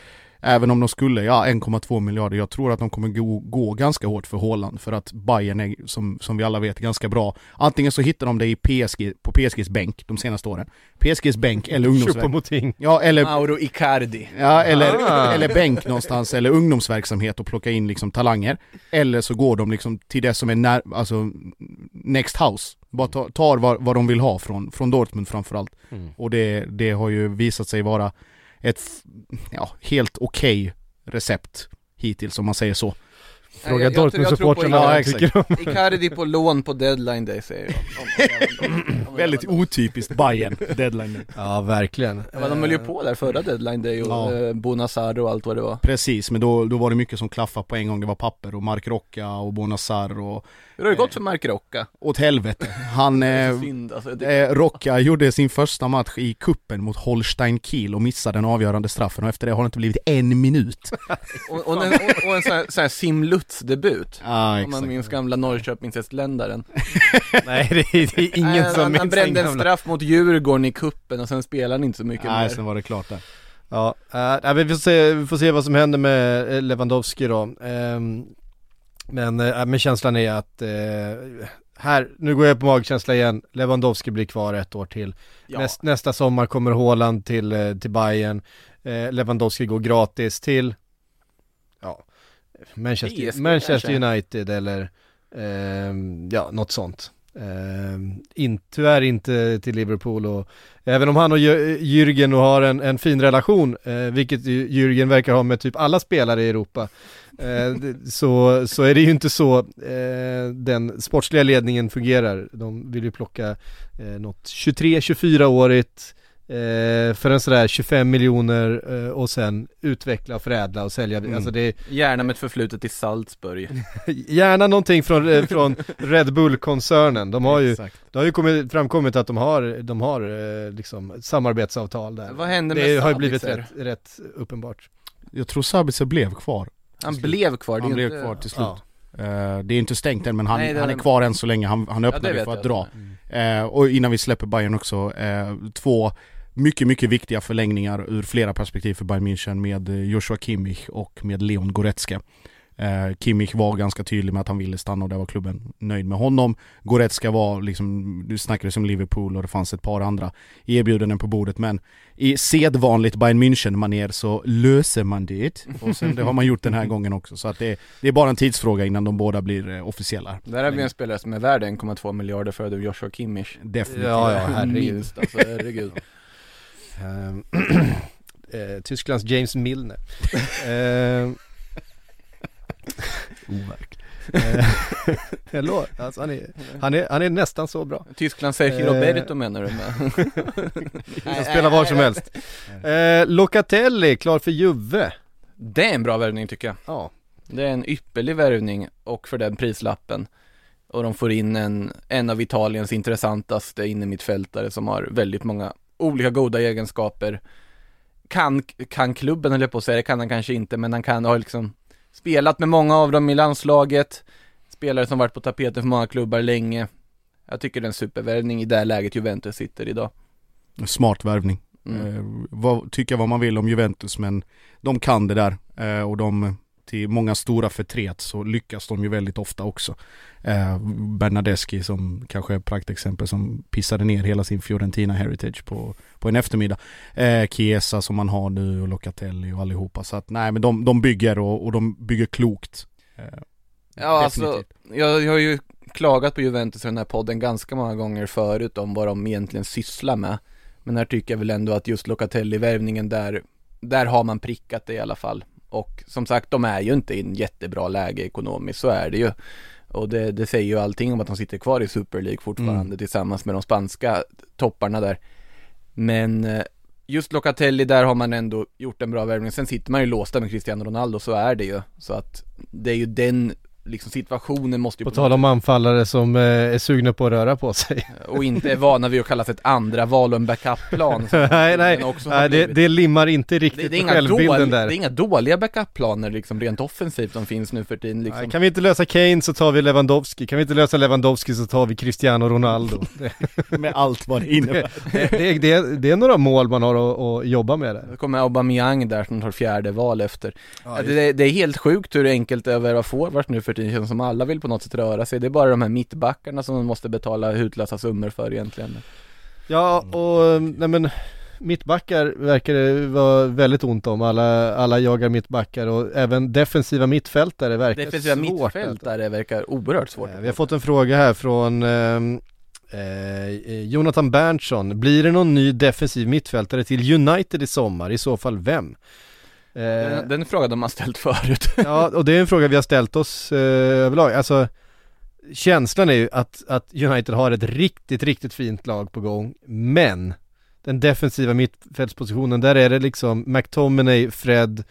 även om de skulle, ja 1,2 miljarder, jag tror att de kommer gå, gå ganska hårt för Haaland för att Bayern är, som, som vi alla vet, ganska bra. Antingen så hittar de det i PSG, på PSGs bänk de senaste åren. PSGs bänk eller ungdomsverksamhet. Ja, eller Mauro Icardi. Ja, eller, Ah. eller bänk någonstans, eller ungdomsverksamhet och plocka in liksom talanger. Eller så går de liksom till det som är när, alltså next house. Bara ta, tar vad, vad de vill ha från, från Dortmund framförallt. Mm. Och det, det har ju visat sig vara ett ja, helt okej recept hittills om man säger så. Fråga Dortmund-supportrarna vad de tycker om. Icardi på lån på deadline day säger jag. Om- om- om- Väldigt otypiskt Bayern deadline. Ja, verkligen. Ja, men de höll ju på där förra deadline day och Ja. ja. Bonasar och allt vad det var. Precis, men då, då var det mycket som klaffade på en gång. Det var papper och Mark Rocca och Bonassar och Hur har det gått för Mark Rocca? Åt helvete. Han, eh, synd alltså. Det, eh, Rocca gjorde sin första match i kuppen mot Holstein Kiel och missade den avgörande straffen och efter det har det inte blivit en minut. och, och, en, och, och en sån här, sån här simluts-debut. Ja, Om man minns gamla Norrköpingshästländaren. Nej det är, det är ingen Nej, som han, han minns brände en gamla- straff mot Djurgården i kuppen och sen spelade han inte så mycket Nej, mer. sen var det klart där. Ja, äh, vi, får se, vi får se vad som händer med eh, Lewandowski då. Ehm, men, äh, men känslan är att eh, här, nu går jag på magkänsla igen, Lewandowski blir kvar ett år till. Ja. Näst, nästa sommar kommer Haaland till, eh, till Bayern. Eh, Lewandowski går gratis till, ja, Manchester, PSG Manchester kanske. United eller, ehm, ja, något sånt. Ehm, in, tyvärr inte till Liverpool och även om han och Jürgen har en, en fin relation, eh, vilket Jürgen verkar ha med typ alla spelare i Europa, eh, så, så är det ju inte så eh, den sportsliga ledningen fungerar. De vill ju plocka eh, något 23-24-årigt eh, för en sådär 25 miljoner eh, och sen utveckla och förädla och sälja. Mm. Alltså det, Gärna med ett förflutet i Salzburg. Gärna någonting från, eh, från Red Bull-koncernen. De har ju, Exakt. det har ju kommit, framkommit att de har, de har eh, liksom samarbetsavtal där. Vad hände det med har ju blivit rätt, rätt uppenbart. Jag tror Sabitzer blev kvar. Han blev kvar, Han blev inte... kvar till slut. Ja. Eh, det är inte stängt än men han, Nej, han är kvar än så länge, han, han Ja, öppnade vet för att dra. Eh, och innan vi släpper Bayern också, eh, två mycket, mycket viktiga förlängningar ur flera perspektiv för Bayern München med Joshua Kimmich och med Leon Goretzka. Eh, Kimmich var ganska tydlig med att han ville stanna och där var klubben nöjd med honom. Goretzka var liksom, du snackade som Liverpool och det fanns ett par andra erbjudanden på bordet men i sedvanligt Bayern München-manér så löser man det. Och sen det har man gjort den här gången också så att det, det är bara en tidsfråga innan de båda blir eh, officiella. Där har vi en spelare som är värd 1,2 miljarder för Joshua Kimmich. Definitivt. Ja, ja, herregud. Minst alltså, herregud. Ehm, eh, Tysklands James Milner. Overk. eh, Hello, alltså han, är, han, är, han är nästan så bra. Tyskland Sergio Eh. Roberto menar du med? Han spelar var som helst. Eh, Locatelli, klar för Juve. Det är en bra värvning tycker jag. Ja, Det är en ypperlig värvning och för den prislappen. Och de får in en, en av Italiens intressantaste innermittfältare som har väldigt många olika goda egenskaper. Kan, kan klubben jag på att säga, det kan han kanske inte, men han kan ha liksom spelat med många av dem i landslaget. Spelare som varit på tapeten för många klubbar länge. Jag tycker det är en supervärvning i det här läget Juventus sitter idag. Smart värvning. Mm. Eh, vad, tycka vad man vill om Juventus men de kan det där eh, och de till många stora förtret så lyckas de ju väldigt ofta också. Eh, Bernadeschi som kanske är praktexempel som pissade ner hela sin Fiorentina Heritage på, på en eftermiddag. Eh, Chiesa som man har nu och Locatelli och allihopa så att nej men de, de bygger och, och de bygger klokt. Eh, Ja, alltså, definitivt. jag, jag har ju klagat på Juventus i den här podden ganska många gånger förut om vad de egentligen sysslar med. Men här tycker jag väl ändå att just Locatelli-värvningen där, där har man prickat det i alla fall. Och som sagt, de är ju inte i en jättebra läge ekonomiskt, så är det ju. Och det, det säger ju allting om att de sitter kvar i Super League fortfarande Mm. tillsammans med de spanska topparna där. Men eh, just Locatelli, där har man ändå gjort en bra värvning. Sen sitter man ju låsta med Cristiano Ronaldo, så är det ju. Så att det är ju den liksom situationen måste ju på tal om anfallare som eh, är sugna på att röra på sig. och inte är vana vid att kallas ett andra val och en backup-plan. nej, nej, nej det, det limmar inte det, riktigt det, är inga självbilden dåliga, där. det är inga dåliga backup-planer liksom rent offensivt som finns nu för tiden liksom. Nej, kan vi inte lösa Kane så tar vi Lewandowski, kan vi inte lösa Lewandowski så tar vi Cristiano Ronaldo. Det, med allt vad det innebär. det, det, det, det är några mål man har att, att jobba med där. Det kommer Aubameyang där som tar fjärde val efter. Ja, det, det är helt sjukt hur enkelt det är att värva forwards nu för tiden, Det känns som alla vill på något sätt röra sig. Det är bara de här mittbackarna som man måste betala hutlösa summor för egentligen. Ja, och nej men mittbackar verkar det vara väldigt ont om. Alla, alla jagar mittbackar och även defensiva mittfältare verkar Defensiva svårt. alltså. mittfältare verkar oerhört svårt. Eh, Vi har fått en fråga här från ehm, eh, Jonathan Berntsson. Blir det någon ny defensiv mittfältare till United i sommar? I så fall vem? Eh, Den, den frågan de har ställt förut. Ja, och det är en fråga vi har ställt oss eh, överlag. Alltså, känslan är ju att, att United har ett riktigt, riktigt fint lag på gång, men den defensiva mittfältspositionen, där är det liksom McTominay, Fred,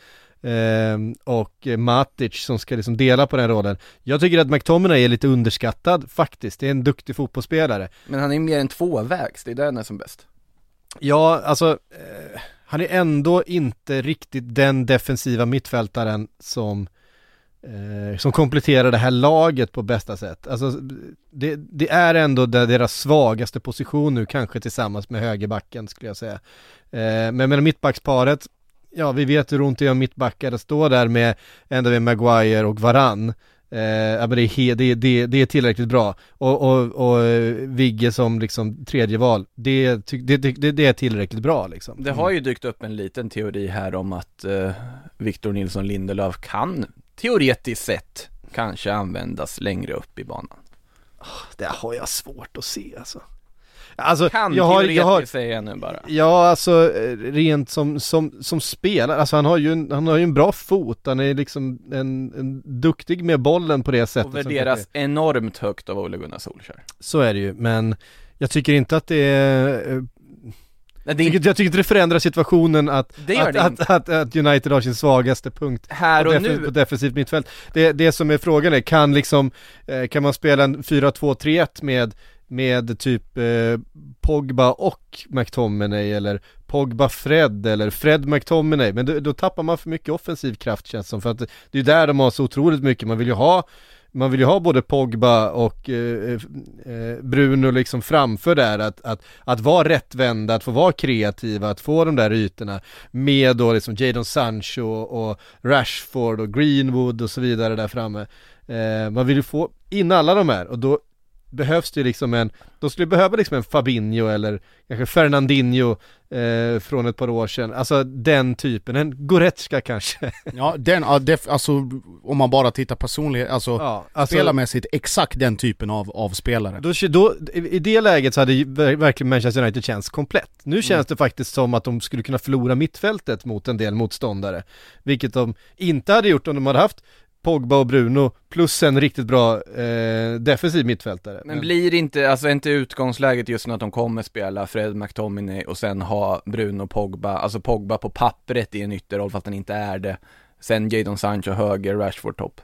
Ehm, och eh, Matic som ska liksom dela på den rollen. Jag tycker att McTominay är lite underskattad faktiskt, det är en duktig fotbollsspelare. Men han är mer en tvåvägs, det är där han är som bäst. Ja, alltså eh, han är ändå inte riktigt den defensiva mittfältaren som eh, som kompletterar det här laget på bästa sätt. Alltså det, det är ändå där deras svagaste position nu, kanske tillsammans med högerbacken skulle jag säga. Eh, men med mittbacksparet, ja vi vet hur ont det gör om mittbackar att stå där med ändå med Maguire och Varann. Eh, det, är det, det, det är tillräckligt bra. Och, och, och eh, Vigge som liksom tredje val, det, det, det, det är tillräckligt bra liksom. Det har ju dykt upp en liten teori här om att eh, Victor Nilsson Lindelöf kan, teoretiskt sett, kanske användas längre upp i banan. Det har jag svårt att se alltså. Alltså, Kan jag har, jag har, säger jag nu bara. Ja, alltså eh, rent som, som, som spelare, alltså han har ju en, han har ju en bra fot, han är liksom en, en duktig med bollen på det sättet Och värderas enormt högt av Ole Gunnar Solskjaer. Så är det ju, men jag tycker inte att det är eh, Nej, det jag, tycker, inte det förändrar situationen att, att, att, att, att United har sin svagaste punkt här på, och defen- nu, på defensivt mittfält. Det, det som är frågan är, kan liksom, eh, kan man spela en 4-2-3-1 med, med typ eh, Pogba och McTominay eller Pogba Fred eller Fred McTominay, men då, då tappar man för mycket offensiv kraft känns som, för att det är ju där de har så otroligt mycket, man vill ju ha man vill ju ha både Pogba och eh, eh, eh, Bruno liksom framför där, att, att, att vara rättvända, att få vara kreativa, att få de där ytorna med då liksom Jadon Sancho och Rashford och Greenwood och så vidare där framme. Eh, man vill ju få in alla de här och då behövs det liksom en, de skulle behöva liksom en Fabinho eller kanske Fernandinho eh, från ett par år sedan, alltså den typen, en Goretzka kanske. Ja, den, alltså om man bara tittar personligt, alltså, ja, alltså spelarmässigt, exakt den typen av, av spelare. Då, då, I det läget så hade verkligen Manchester United känts komplett. Nu känns det faktiskt som att de skulle kunna förlora mittfältet mot en del motståndare. Vilket de inte hade gjort om de hade haft Pogba och Bruno plus en riktigt bra eh, defensiv mittfältare. men blir inte, alltså inte utgångsläget just nu att de kommer spela Fred McTominay och sen ha Bruno Pogba, alltså Pogba på pappret i en ytterroll fast han inte är det. Sen Jadon Sancho höger, Rashford topp.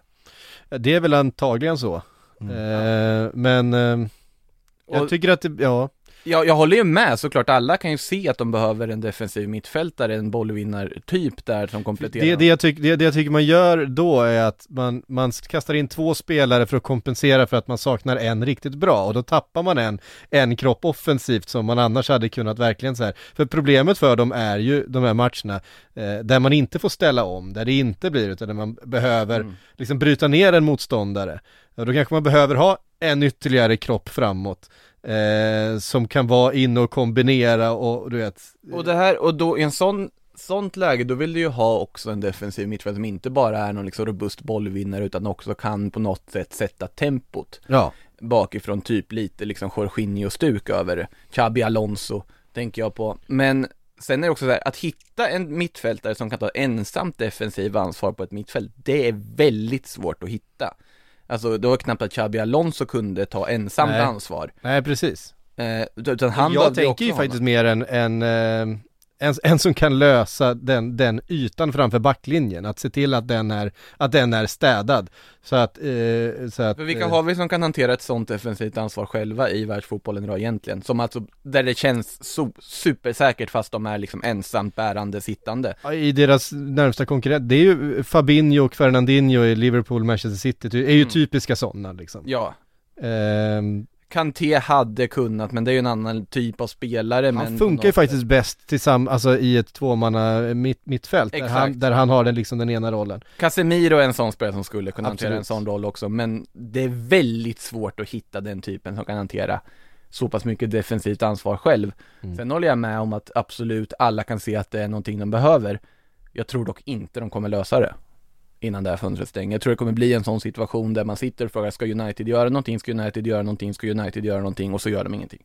Det är väl antagligen så. Eh, men eh, jag Och- tycker att det, ja, Jag, jag håller ju med såklart, alla kan ju se att de behöver en defensiv mittfältare, en bollvinnartyp där som kompletterar. det, det, jag tyck, det, det jag tycker man gör då är att man, man kastar in två spelare för att kompensera för att man saknar en riktigt bra och då tappar man en, en kropp offensivt som man annars hade kunnat verkligen så här. För problemet för dem är ju de här matcherna eh, där man inte får ställa om, där det inte blir utan där man behöver Mm. liksom bryta ner en motståndare. Och då kanske man behöver ha en ytterligare kropp framåt eh, som kan vara inne och kombinera och du vet Och det här, och då i en sån Sånt läge, då vill du ju ha också en defensiv mittfältare som inte bara är någon liksom robust bollvinnare utan också kan på något sätt sätta tempot Ja, bakifrån, typ lite liksom Jorginho-stuk över det. Xabi Alonso, tänker jag på. Men sen är det också så här, att hitta en mittfältare som kan ta ensamt defensiv ansvar på ett mittfält, det är väldigt svårt att hitta. Alltså, det var knappt att Xabi Alonso kunde ta ensamt Nej. ansvar. nej precis. Eh, utan han jag tänker ju honom. faktiskt mer en, en, eh, en, en som kan lösa den, den ytan framför backlinjen, att se till att den är, att den är städad. Så att, eh, så att För vilka eh, har vi som kan hantera ett sånt defensivt ansvar själva i världsfotbollen idag egentligen? Som alltså, där det känns så supersäkert fast de är liksom ensamt bärande sittande. i deras närmsta konkurrent, det är ju Fabinho och Fernandinho i Liverpool, Manchester City, det är ju Mm. typiska sådana liksom. Ja, Ehm, Kanté hade kunnat, men det är ju en annan typ av spelare han funkar ju faktiskt bäst tillsammans, alltså i ett tvåmanna mitt, mittfält, där Exakt. han, där han har den liksom den ena rollen. Casemiro är en sån spelare som skulle kunna hantera Absolut. en sån roll också, men det är väldigt svårt att hitta den typen som kan hantera så pass mycket defensivt ansvar själv. Mm. Sen håller jag med om att absolut alla kan se att det är någonting de behöver. Jag tror dock inte de kommer lösa det innan det här fönstret stänger. Jag tror det kommer bli en sån situation där man sitter och frågar, ska United göra någonting, ska United göra någonting, ska United göra någonting och så gör de ingenting.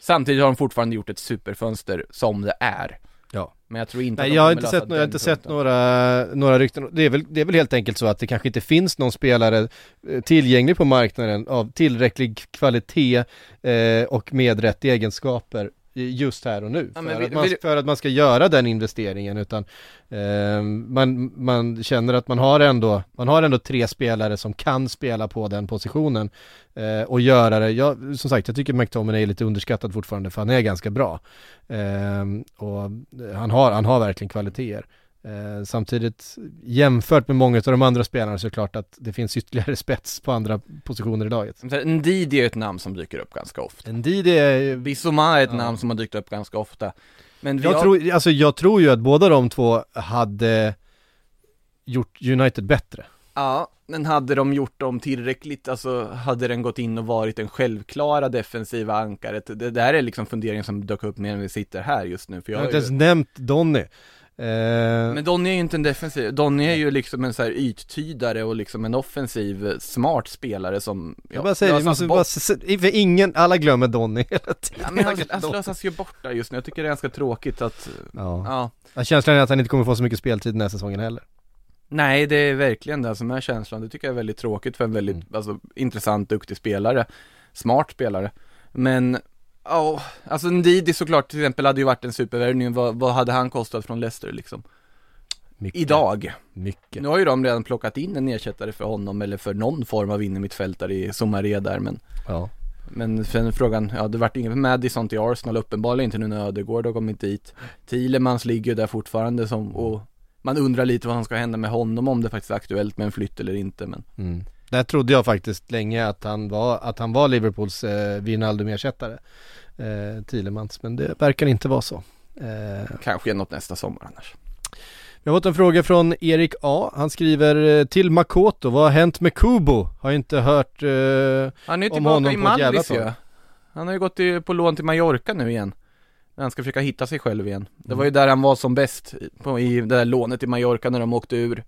Samtidigt har de fortfarande gjort ett superfönster som det är. Ja. Men jag tror inte Nej, jag har inte sett, jag har inte sett några, några rykten. Det är, väl, det är väl helt enkelt så att det kanske inte finns någon spelare eh, tillgänglig på marknaden av tillräcklig kvalitet eh, och med rätt egenskaper just här och nu. Ja, för, vi- att man, vi- för att man ska göra den investeringen utan eh, man, man känner att man har, ändå, man har ändå tre spelare som kan spela på den positionen eh, och göra det. Jag, som sagt, jag tycker McTominay är lite underskattad fortfarande för han är ganska bra. Eh, och han har, han har verkligen kvaliteter. Eh, samtidigt jämfört med många av de andra spelarna så är det klart att det finns ytterligare spets på andra positioner i laget. Ndidi är ett namn som dyker upp ganska ofta. Ndidi är Bissoma är ett Ja. namn som har dykt upp ganska ofta. Men Jag har... tror, alltså jag tror ju att båda de två hade gjort United bättre. Ja, men hade de gjort dem tillräckligt, alltså hade den gått in och varit den självklara defensiva ankaret? Det där är liksom funderingen som dök upp när vi sitter här just nu, för Jag jag har inte ju... ens nämnt Donny. Eh, Men Donny är ju inte en defensiv, Donny är ju liksom en så här yttydare och liksom en offensiv, eh, smart spelare som jag bara säger, slösas måste bort. bara, för ingen, alla glömmer Donny hela tiden. Ja, men han, han slösas ju bort där just nu, jag tycker det är ganska tråkigt att, Ja. ja Ja, Känslan är att han inte kommer få så mycket speltid den här säsongen heller. Nej, det är verkligen det som är känslan. Det tycker jag är väldigt tråkigt för en väldigt, Mm. alltså, intressant, duktig spelare. Smart spelare. Men, ja, alltså Ndidi såklart till exempel hade ju varit en supervärvning. Vad, vad hade han kostat från Leicester liksom? Mycket. Idag. Mycket. Nu har ju de redan plockat in en ersättare för honom eller för någon form av innermittfältare i Somaré där men Ja. men sen frågan, ja det vart ingen Madison till Arsenal uppenbarligen inte nu när Ödegård har kommit dit Thielemans ligger ju där fortfarande som, och man undrar lite vad som ska hända med honom om det faktiskt är aktuellt med en flytt eller inte men Mm. Där trodde jag faktiskt länge att han var, att han var Liverpools eh, Wijnaldum-ersättare. Eh, Thielemans, men det verkar inte vara så. Eh, kanske något nästa sommar annars Vi har fått en fråga från Erik A. Han skriver eh, till Makoto, vad har hänt med Kubo? Har inte hört eh, Han är ju om tillbaka honom i Mallis ju. Han har ju gått i, på lån till Mallorca nu igen När han ska försöka hitta sig själv igen Det Mm. var ju där han var som bäst, i- på, i det där lånet i Mallorca när de åkte ur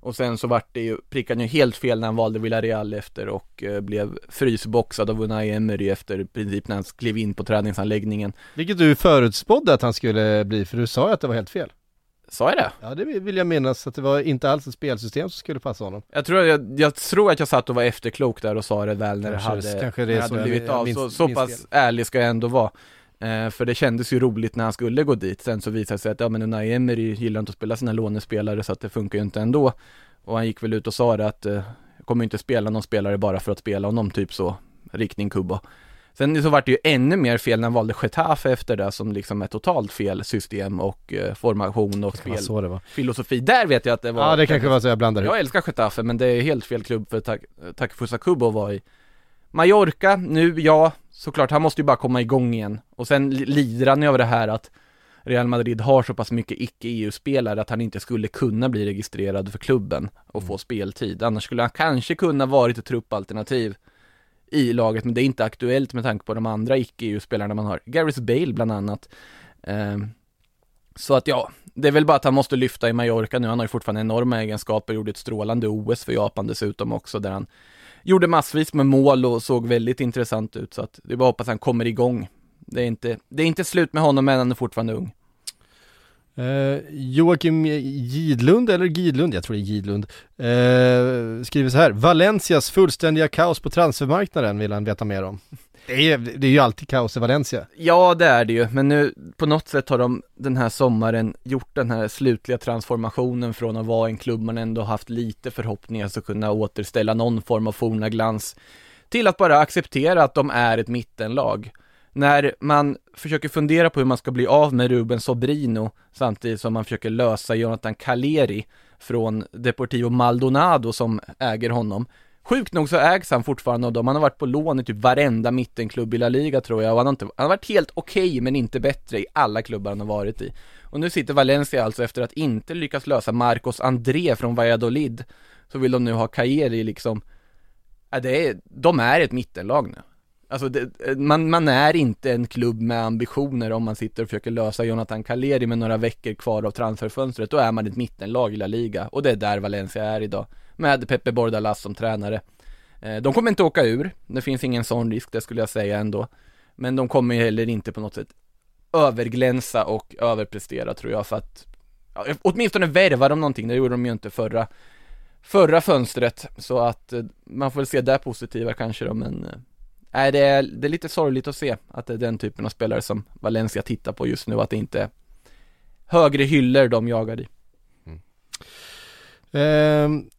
Och sen så vart det ju, prickade ju helt fel när han valde Villarreal efter och eh, blev frysboxad av Unai Emery efter i princip när han klev in på träningsanläggningen Vilket du förutspådde att han skulle bli, för du sa ju att det var helt fel. Sa jag det? Ja, det vill jag minnas, att det var inte alls ett spelsystem som skulle passa honom. Jag tror, jag, jag tror att jag satt och var efterklok där och sa det väl när Kanske det hade, kanske det när hade blivit av. så, så pass ärlig ska jag ändå vara. Eh, för det kändes ju roligt när han skulle gå dit. Sen så visade det sig att, ja men Unai Emery gillar inte att spela sina lånespelare så att det funkar ju inte ändå. Och han gick väl ut och sa det att, eh, kommer inte spela någon spelare bara för att spela honom, typ så. Riktning Kubo. Sen så vart det ju ännu mer fel när han valde Getafe efter det som liksom är totalt fel system och eh, formation och var så det var. spelfilosofi. Där vet jag att det var Ja, det kanske var så jag blandade jag älskar Getafe men det är helt fel klubb för Tak- Takefusa Kubo var i Mallorca, nu ja, såklart han måste ju bara komma igång igen och sen li- lider han ju av det här att Real Madrid har så pass mycket icke-EU-spelare att han inte skulle kunna bli registrerad för klubben och få speltid. Annars skulle han kanske kunna varit ett truppalternativ i laget, men det är inte aktuellt med tanke på de andra icke-EU-spelarna man har. Gareth Bale bland annat. Ehm, så att ja, det är väl bara att han måste lyfta i Mallorca nu. Han har ju fortfarande enorma egenskaper, gjorde ett strålande OS för Japan dessutom också, där han gjorde massvis med mål och såg väldigt intressant ut. Så att det är bara att hoppas han kommer igång. Det är inte, det är inte slut med honom, men han är fortfarande ung. Eh, Joakim Gidlund, eller Gidlund, jag tror det är Gidlund, eh, skriver så här. Valencias fullständiga kaos på transfermarknaden vill han veta mer om. Det är, det är ju alltid kaos i Valencia. Ja, det är det ju, men nu på något sätt har de den här sommaren gjort den här slutliga transformationen från att vara en klubb man ändå haft lite förhoppningar att kunna återställa någon form av forna glans till att bara acceptera att de är ett mittenlag. När man försöker fundera på hur man ska bli av med Ruben Sobrino samtidigt som man försöker lösa Jonathan Caleri från Deportivo Maldonado som äger honom. Sjukt nog så ägs han fortfarande av dem. Han har varit på lån i typ varenda mittenklubb i La Liga tror jag och han har, inte, han har varit helt okej men inte bättre i alla klubbar han har varit i. Och nu sitter Valencia alltså efter att inte lyckas lösa Marcos André från Valladolid så vill de nu ha Kairi liksom Ja, det är, de är ett mittenlag nu. Alltså det, man, man är inte en klubb med ambitioner om man sitter och försöker lösa Jonathan Caleri med några veckor kvar av transferfönstret. Då är man ett mittenlag i La Liga och det är där Valencia är idag. Med Pepe Bordalas som tränare. Eh, de kommer inte åka ur, det finns ingen sån risk, det skulle jag säga ändå. Men de kommer ju heller inte på något sätt överglänsa och överprestera tror jag för att ja, åtminstone värva de någonting, det gjorde de ju inte förra förra fönstret så att eh, man får väl se det positiva kanske då men eh, nej det är, det är lite sorgligt att se att det är den typen av spelare som Valencia tittar på just nu, att det inte är högre hyllor de jagar i. Mm. Ehm,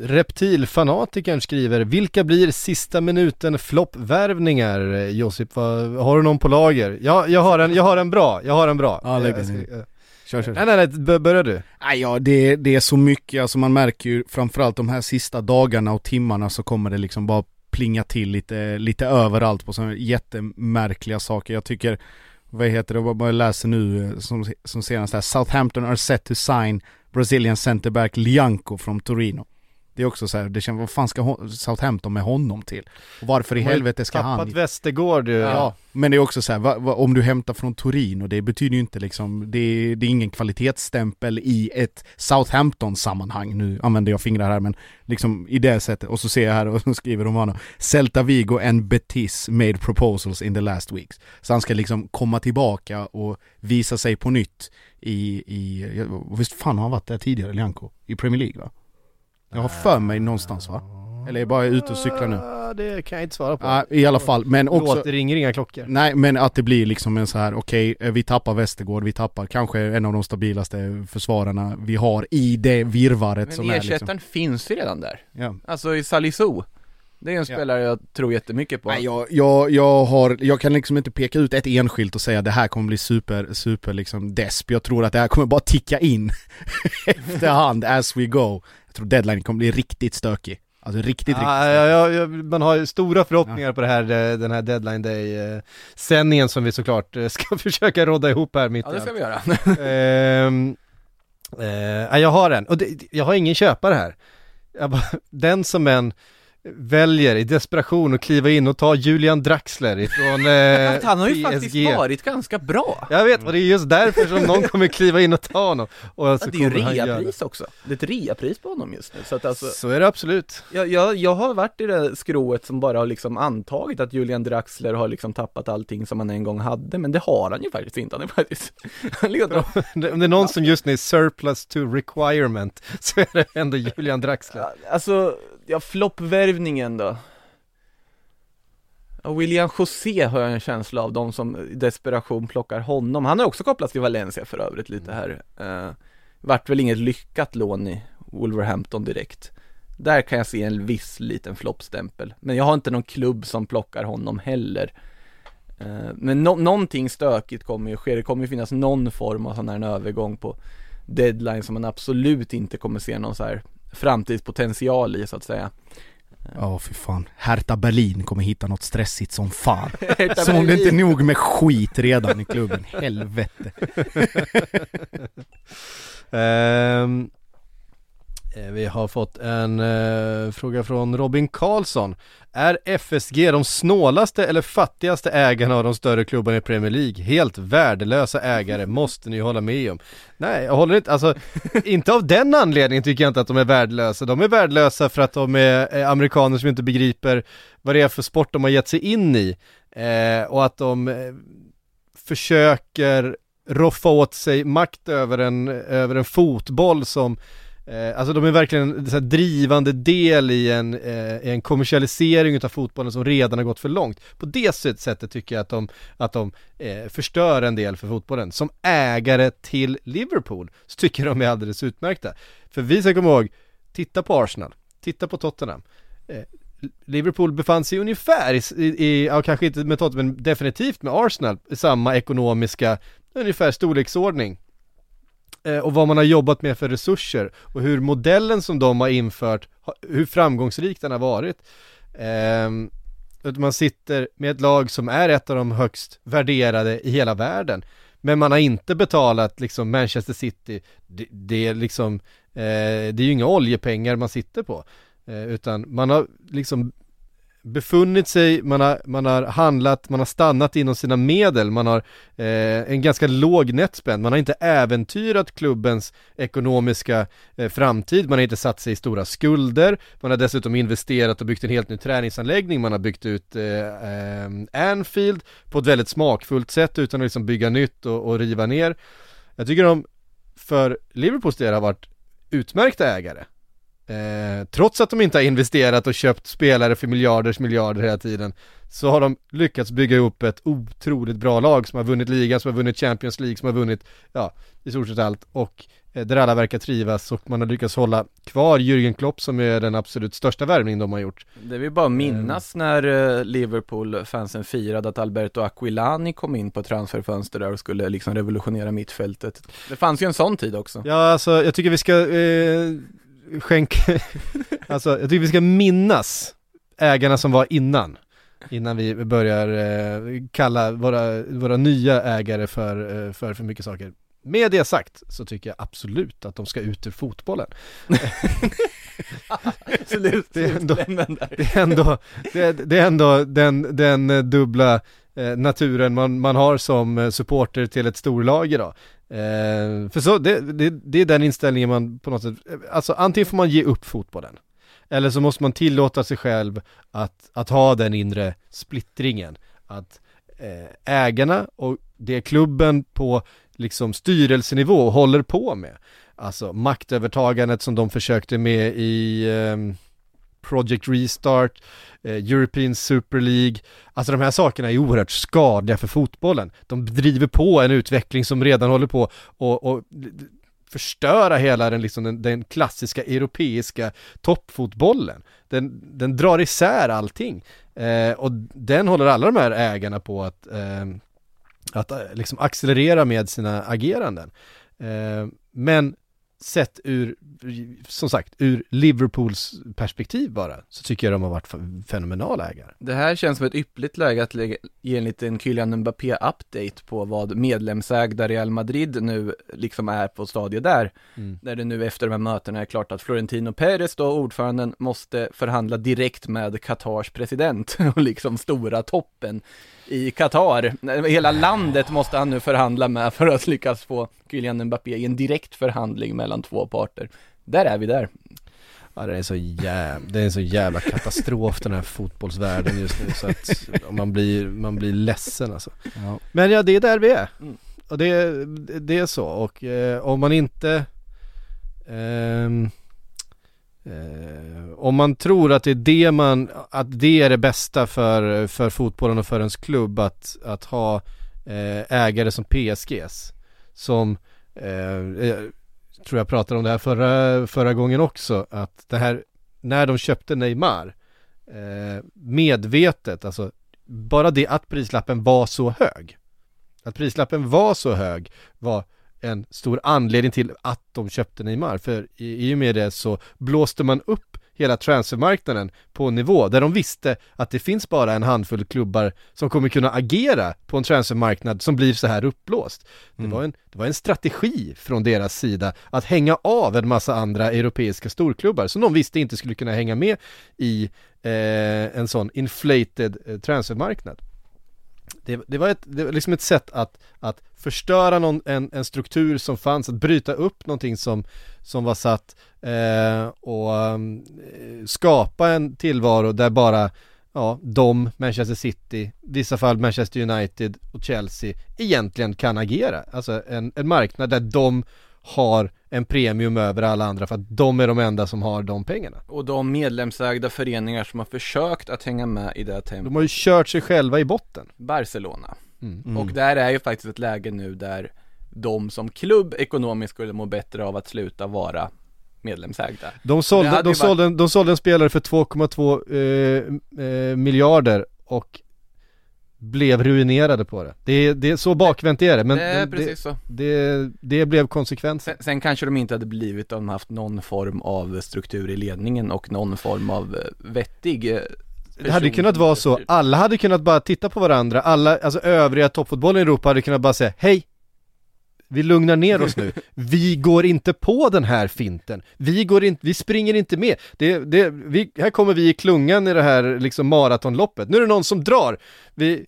Reptilfanatikern skriver, vilka blir sista minuten floppvärvningar? Josip, vad, har du någon på lager? Ja, jag har en, jag har en bra, jag har en bra. Ja, lägg den eh, Kör, kör. Nej, nej, nej, b- börja du. Nej, ja, det, det är så mycket, alltså man märker ju framförallt de här sista dagarna och timmarna så kommer det liksom bara plinga till lite, lite överallt på sådana jättemärkliga saker. Jag tycker, vad heter det, vad jag läser nu eh, som, som senast här, Southampton are set to sign Brazilian centerback Lianco from Torino. Det är också så här, det känns, vad fan ska Southampton med honom till? Och varför i helvete ska han... Tappat Västergård ju. Ja, men det är också så här, va, va, om du hämtar från Torino, det betyder ju inte liksom, det, det är ingen kvalitetsstämpel i ett Southampton-sammanhang. Nu använder jag fingrar här, men liksom i det sättet. Och så ser jag här och skriver Romano, Celta Vigo and Betis made proposals in the last weeks. Så han ska liksom komma tillbaka och visa sig på nytt i, i visst fan har han varit där tidigare, Lianco? I Premier League va? Jag har för mig någonstans va? Eller är jag bara ute och cyklar nu? Ja, det kan jag inte svara på. Ja, i alla fall, men också... Låt, det ringer inga klockor. Nej men att det blir liksom en så här, okej, eh, vi tappar Västergård, vi tappar kanske en av de stabilaste försvararna vi har i det virvaret Men som är ersättaren liksom. finns ju redan där. Ja. Alltså i Salisu. Det är en Ja. spelare jag tror jättemycket på. Nej, jag, jag, jag har, jag kan liksom inte peka ut ett enskilt och säga det här kommer bli super, super liksom desp. Jag tror att det här kommer bara ticka in efterhand as we go. Tror deadline kommer bli riktigt stökig. Alltså riktigt, riktigt Ja, stökig. ja, ja, ja, man har ju stora förhoppningar på det här, eh, den här deadline day eh, som vi såklart eh, ska försöka rodda ihop här mitt Ja, det i ska vi göra. Ehm, eh, ja, jag har en, och det, jag har ingen köpare här. Jag bara, den som en väljer i desperation att kliva in och ta Julian Draxler ifrån eh, han har ju PSG. faktiskt varit ganska bra. Jag vet, och det är just därför som någon kommer kliva in och ta honom. Och Ja, så det är ju reapris också. Det är ett reapris på honom just nu. Så att alltså, Så är det absolut. jag, jag, jag har varit i det skrået som bara har liksom antagit att Julian Draxler har liksom tappat allting som han en gång hade, men det har han ju faktiskt inte. Han är faktiskt, han drar- Om det är någon som just nu är surplus to requirement så är det ändå Julian Draxler. Alltså, ja, floppvärvningen då. William José har jag en känsla av, de som i desperation plockar honom. Han har också kopplats till Valencia för övrigt lite här. Uh, vart väl inget lyckat lån i Wolverhampton direkt. Där kan jag se en viss liten floppstämpel. Men jag har inte någon klubb som plockar honom heller. Eh, men no- någonting stökigt kommer ju ske. Det kommer ju finnas någon form av sån här en övergång på deadline som man absolut inte kommer se någon så här framtidspotential i så att säga. Ja, för fan. Hertha Berlin kommer hitta något stressigt som fan. Som om det inte är nog med skit redan i klubben. Helvete. Eh, vi har fått en eh, fråga från Robin Karlsson. Är FSG de snålaste eller fattigaste ägarna av de större klubbarna i Premier League? Helt värdelösa ägare, måste ni hålla med om. Nej, jag håller inte, alltså inte av den anledningen tycker jag inte att de är värdelösa. De är värdelösa för att de är eh, amerikaner som inte begriper vad det är för sport de har gett sig in i. Eh, och att de eh, försöker roffa åt sig makt över en, över en fotboll som eh, Alltså de är verkligen en så här drivande del i en, eh, i en kommersialisering utav fotbollen som redan har gått för långt. På det sättet tycker jag att de, att de eh, förstör en del för fotbollen. Som ägare till Liverpool så tycker jag de är alldeles utmärkta. För vi ska komma ihåg, titta på Arsenal, titta på Tottenham. Eh, Liverpool befann sig ungefär i, i, i ja kanske inte med Tottenham, men definitivt med Arsenal, i samma ekonomiska, ungefär storleksordning. Eh, och vad man har jobbat med för resurser och hur modellen som de har infört, hur framgångsrik den har varit. Ehm, man sitter med ett lag som är ett av de högst värderade i hela världen. Men man har inte betalat liksom Manchester City, det, det är liksom, eh, det är ju inga oljepengar man sitter på. Eh, utan man har liksom befunnit sig, man har, man har handlat, man har stannat inom sina medel, man har eh, en ganska låg netspend, man har inte äventyrat klubbens ekonomiska eh, framtid, man har inte satt sig i stora skulder, man har dessutom investerat och byggt en helt ny träningsanläggning, man har byggt ut eh, eh, Anfield på ett väldigt smakfullt sätt utan att liksom bygga nytt och, och riva ner. Jag tycker de för Liverpools del har varit utmärkta ägare. Eh, trots att de inte har investerat och köpt spelare för miljarders miljarder hela tiden så har de lyckats bygga ihop ett otroligt bra lag som har vunnit ligan, som har vunnit Champions League, som har vunnit, ja, i stort sett allt och eh, där alla verkar trivas och man har lyckats hålla kvar Jürgen Klopp som är den absolut största värvning de har gjort. Det vill bara minnas när eh, Liverpool-fansen firade att Alberto Aquilani kom in på transferfönster där och skulle liksom revolutionera mittfältet. Det fanns ju en sån tid också. Ja, alltså jag tycker vi ska skänka, alltså jag tycker vi ska minnas ägarna som var innan. Innan vi börjar eh, kalla våra, våra nya ägare för, eh, för för mycket saker. Med det sagt så tycker jag absolut att de ska ut ur fotbollen. Absolut, Det är ändå-. Det är ändå, det är, det är ändå den, den dubbla eh, naturen man, man har som eh, supporter till ett storlag idag. Eh, för så, det, det, det är den inställningen man på något sätt, eh, alltså antingen får man ge upp fotbollen. Eller så måste man tillåta sig själv att, att ha den inre splittringen. Att eh, ägarna och det klubben på liksom styrelsenivå håller på med. Alltså maktövertagandet som de försökte med i eh, Project Restart, eh, European Super League. Alltså de här sakerna är oerhört skadliga för fotbollen. De driver på en utveckling som redan håller på och, och förstöra hela den, liksom den, den klassiska europeiska toppfotbollen. Den, den drar isär allting. Eh, och den håller alla de här ägarna på att, eh, att eh, liksom accelerera med sina ageranden. Eh, men sett ur, som sagt, ur Liverpools perspektiv bara, så tycker jag de har varit fenomenala ägare. Det här känns som ett ypperligt läge att lägga, ge en liten Kylian Mbappé-update på vad medlemsägda Real Madrid nu liksom är på stadiet där. Mm. Där det nu efter de här mötena är klart att Florentino Perez då, ordföranden, måste förhandla direkt med Qatars president och liksom stora toppen i Qatar. Hela landet måste han nu förhandla med för att lyckas få Kylian Mbappé i en direkt förhandling mellan två parter. Där är vi där. Ja det är så jävla, det är en så jävla katastrof den här fotbollsvärlden just nu så att man blir, man blir ledsen alltså. Ja. Men ja, det är där vi är. Mm. Och det, det är så och eh, om man inte ehm, eh, om man tror att det är det man, att det är det bästa för, för fotbollen och för ens klubb att, att ha eh, ägare som PSGs som eh, jag tror jag pratade om det här förra, förra gången också att det här när de köpte Neymar eh, medvetet, alltså bara det att prislappen var så hög att prislappen var så hög var en stor anledning till att de köpte Neymar. För i, i och med det så blåste man upp hela transfermarknaden på en nivå där de visste att det finns bara en handfull klubbar som kommer kunna agera på en transfermarknad som blir så här uppblåst. Det, var en, det var en strategi från deras sida att hänga av en massa andra europeiska storklubbar som de visste inte skulle kunna hänga med i eh, en sån inflated eh, transfermarknad. Det, det, var ett, det var liksom ett sätt att, att förstöra någon, en, en struktur som fanns, att bryta upp någonting som, som var satt eh, och um, skapa en tillvaro där bara ja, de, Manchester City, vissa fall Manchester United och Chelsea egentligen kan agera. Alltså en, en marknad där de har en premium över alla andra för att de är de enda som har de pengarna. Och de medlemsägda föreningar som har försökt att hänga med i det här tempot. De har ju kört sig själva i botten. Barcelona. Mm. Och där är ju faktiskt ett läge nu där de som klubb ekonomiskt skulle må bättre av att sluta vara medlemsägda. De sålde, de, varit- sålde, en- de sålde en spelare för 2,2 eh, eh, miljarder och blev ruinerade på det. Det är, det så bakvänt är det, men det det, precis så. det, det blev konsekvensen. Sen, sen kanske de inte hade blivit om de haft någon form av struktur i ledningen och någon form av eh, vettig eh, Det hade person kunnat vara så, alla hade kunnat bara titta på varandra, alla, alltså övriga toppfotbollen i Europa hade kunnat bara säga Hej! Vi lugnar ner oss nu, vi går inte på den här finten, vi går inte, vi springer inte med, det, det, vi, här kommer vi i klungan i det här liksom maratonloppet, nu är det någon som drar, vi,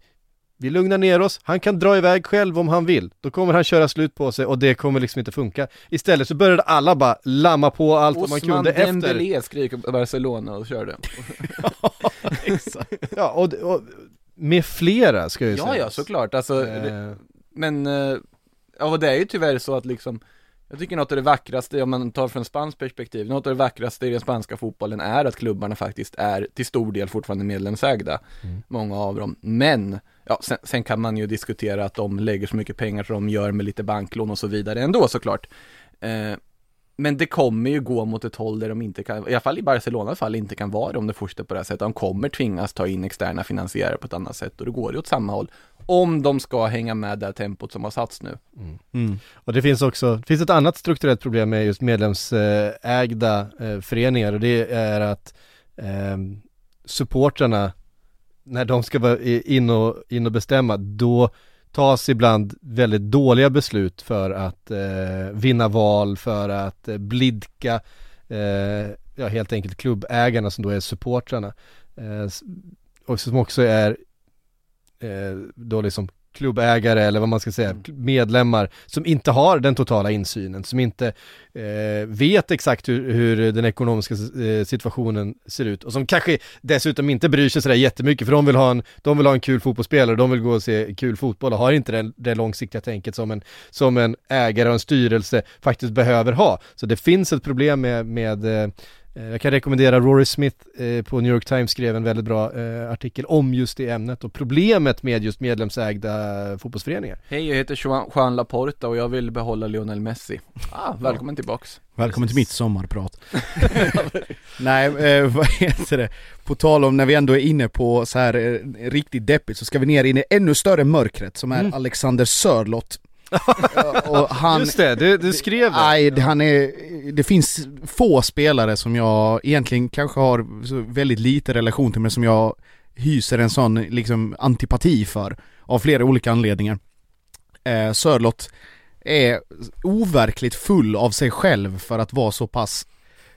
vi lugnar ner oss, han kan dra iväg själv om han vill, då kommer han köra slut på sig och det kommer liksom inte funka. Istället så började alla bara lamma på allt vad man Osman kunde efter. Dembélé skriker på Barcelona och körde. Ja, och, och med flera ska jag ju ja, säga. ja, såklart. Alltså, Eh, Men, eh, ja det är ju tyvärr så att liksom Jag tycker något av det vackraste, om man tar från spanskt perspektiv, något av det vackraste i den spanska fotbollen är att klubbarna faktiskt är till stor del fortfarande medlemsägda. Många av dem. Men, ja, sen, sen kan man ju diskutera att de lägger så mycket pengar som de gör med lite banklån och så vidare ändå såklart. Eh, men det kommer ju gå mot ett håll där de inte kan, i alla fall i Barcelonas fall, inte kan vara det om det fortsätter på det här sättet. De kommer tvingas ta in externa finansiärer på ett annat sätt och det går ju åt samma håll. Om de ska hänga med det här tempot som har satts nu. Mm. Och det finns också, det finns ett annat strukturellt problem med just medlemsägda eh, föreningar och det är att eh, supportrarna, när de ska vara in och, in och bestämma, då tas ibland väldigt dåliga beslut för att eh, vinna val, för att eh, blidka, eh, ja helt enkelt klubbägarna som då är supportrarna. Eh, och som också är eh, då liksom klubbägare eller vad man ska säga, medlemmar som inte har den totala insynen, som inte eh, vet exakt hur, hur den ekonomiska eh, situationen ser ut och som kanske dessutom inte bryr sig sådär jättemycket för de vill ha en, de vill ha en kul fotbollsspelare, de vill gå och se kul fotboll och har inte det, det långsiktiga tänket som en, som en ägare och en styrelse faktiskt behöver ha. Så det finns ett problem med, med Eh, Jag kan rekommendera Rory Smith eh, på New York Times skrev en väldigt bra eh, artikel om just det ämnet och problemet med just medlemsägda fotbollsföreningar. Hej, jag heter Juan, Juan Laporta och jag vill behålla Lionel Messi. Ah, välkommen tillbaks. Välkommen till mitt sommarprat. Nej, eh, vad heter det? På tal om när vi ändå är inne på så här eh, riktigt deppigt så ska vi ner in i ännu större mörkret som är Mm. Alexander Sörlott. Och han, just det, du, du skrev det. Nej, han är, det finns få spelare som jag egentligen kanske har väldigt lite relation till men som jag hyser en sån liksom antipati för av flera olika anledningar. Eh, Sörlott är overkligt full av sig själv för att vara så pass,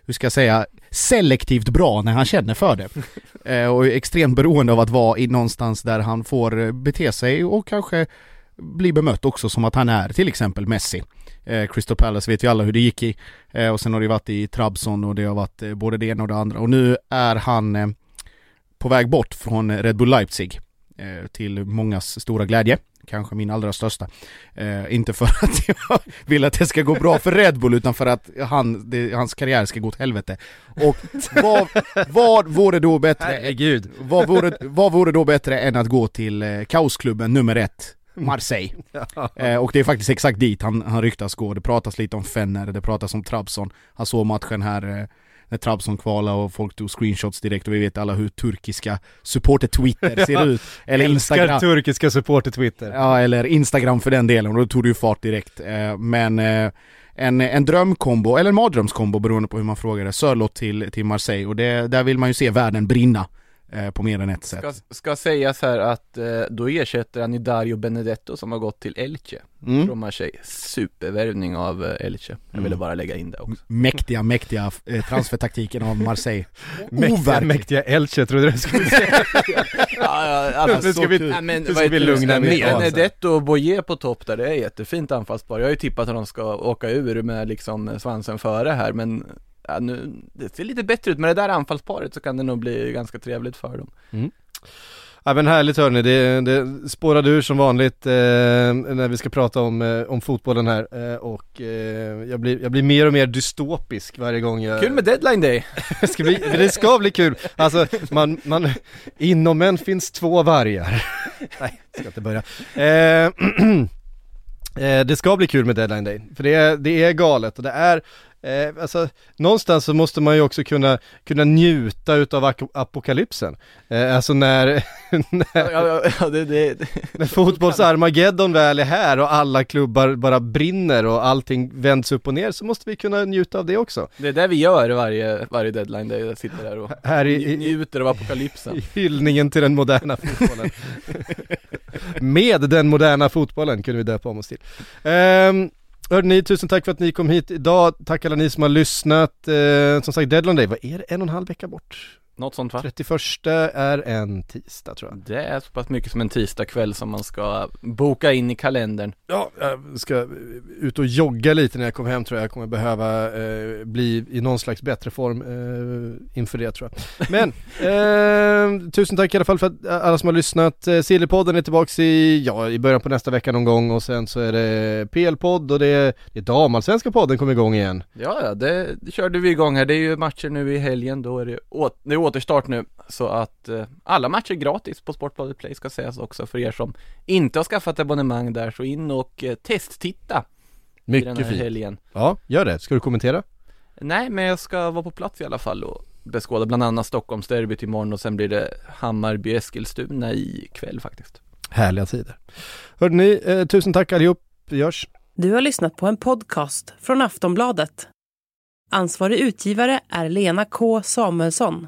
hur ska jag säga, selektivt bra när han känner för det. Eh, och är extremt beroende av att vara i någonstans där han får bete sig och kanske bli bemött också som att han är till exempel Messi. Eh, Crystal Palace vet ju alla hur det gick i. Eh, och sen har det varit i Trabzon och det har varit eh, både det ena och det andra. Och nu är han eh, på väg bort från Red Bull Leipzig. Eh, till mångas stora glädje. Kanske min allra största. Eh, inte för att jag vill att det ska gå bra för Red Bull utan för att han, det, hans karriär ska gå åt helvete. Och vad, vad vore då bättre Herregud. vad vore, vad vore då bättre än att gå till kaosklubben nummer ett, Marseille? Eh, och det är faktiskt exakt dit han, han ryktas gå. Det pratas lite om Fenner, det pratas om Trabzon. Han såg matchen här eh, när Trabzon kvalade och folk tog screenshots direkt och vi vet alla hur turkiska supporter-twitter ser ut. Eller Älskar Instagram. turkiska supporter-twitter. Ja, eller Instagram för den delen, och då tog det ju fart direkt. Eh, men eh, en, en drömkombo, eller en mardrömskombo beroende på hur man frågar det, Sörlott till, till Marseille och det, där vill man ju se världen brinna eh, på mer än ett sätt. Ska, ska sägas här att eh, då ersätter han ju Dario Benedetto som har gått till Elche Mm. från Marseille. Supervärvning av eh, Elche. Jag ville Mm. bara lägga in det också. Mäktiga, mäktiga eh, transfertaktiken av Marseille. Mäktiga, mäktiga Elche trodde du skulle säga. ja, ja, Nu ska vi- ja, men, nu ska vi lugna ner oss. Benedetto och Boye på topp där, det är jättefint anfallspar. Jag har ju tippat att de ska åka ur med liksom svansen före här, men ja, nu, det ser lite bättre ut. Med det där anfallsparet så kan det nog bli ganska trevligt för dem. Ja men härligt hörni, det, det spårade ur som vanligt eh, när vi ska prata om, eh, om fotbollen här eh, och eh, jag, blir, jag blir mer och mer dystopisk varje gång jag Kul med deadline day! det, ska bli, det ska bli kul, alltså man, man, inom en finns två vargar Nej, ska inte börja eh, eh, Det ska bli kul med deadline day, för det är, det är galet och det är Eh, alltså, någonstans så måste man ju också kunna, kunna njuta utav apokalypsen. Eh, alltså när, när, Ja, ja, det, det, det. när fotbolls-Armageddon väl är här och alla klubbar bara brinner och allting vänds upp och ner så måste vi kunna njuta av det också. det är det vi gör varje, varje deadline day, jag sitter där och Här i, nj- i, njuter av apokalypsen. hyllningen till den moderna fotbollen. Med den moderna fotbollen kunde vi döpa om oss till. Um, Hörde ni, tusen tack för att ni kom hit idag. Tack alla ni som har lyssnat. Eh, som sagt, deadline day, vad är det? En och en halv vecka bort? Något sånt va? 31 är en tisdag tror jag. Det är så pass mycket som en tisdagkväll som man ska boka in i kalendern. Ja, jag ska ut och jogga lite när jag kommer hem tror jag. Jag kommer behöva eh, bli i någon slags bättre form eh, inför det tror jag. Men, eh, tusen tack i alla fall för att alla som har lyssnat. Eh, Sillypodden är tillbaks i, ja, i början på nästa vecka någon gång och sen så är det PL-podd och det är, det är damallsvenska podden kommer igång igen. Ja, ja, det, det körde vi igång här. Det är ju matcher nu i helgen, då är det, å, det återstart nu. Så att eh, alla matcher är gratis på Sportbladet Play ska sägas också för er som inte har skaffat abonnemang där. Så in och eh, testtitta i den Mycket här fint. helgen. Ja, gör det. Ska du kommentera? Nej, men jag ska vara på plats i alla fall och beskåda bland annat Stockholmsderbyt imorgon och sen blir det Hammarby-Eskilstuna i kväll faktiskt. Härliga tider. Hörde ni, eh, tusen tack allihop. Vi görs. Du har lyssnat på en podcast från Aftonbladet. Ansvarig utgivare är Lena K Samuelsson.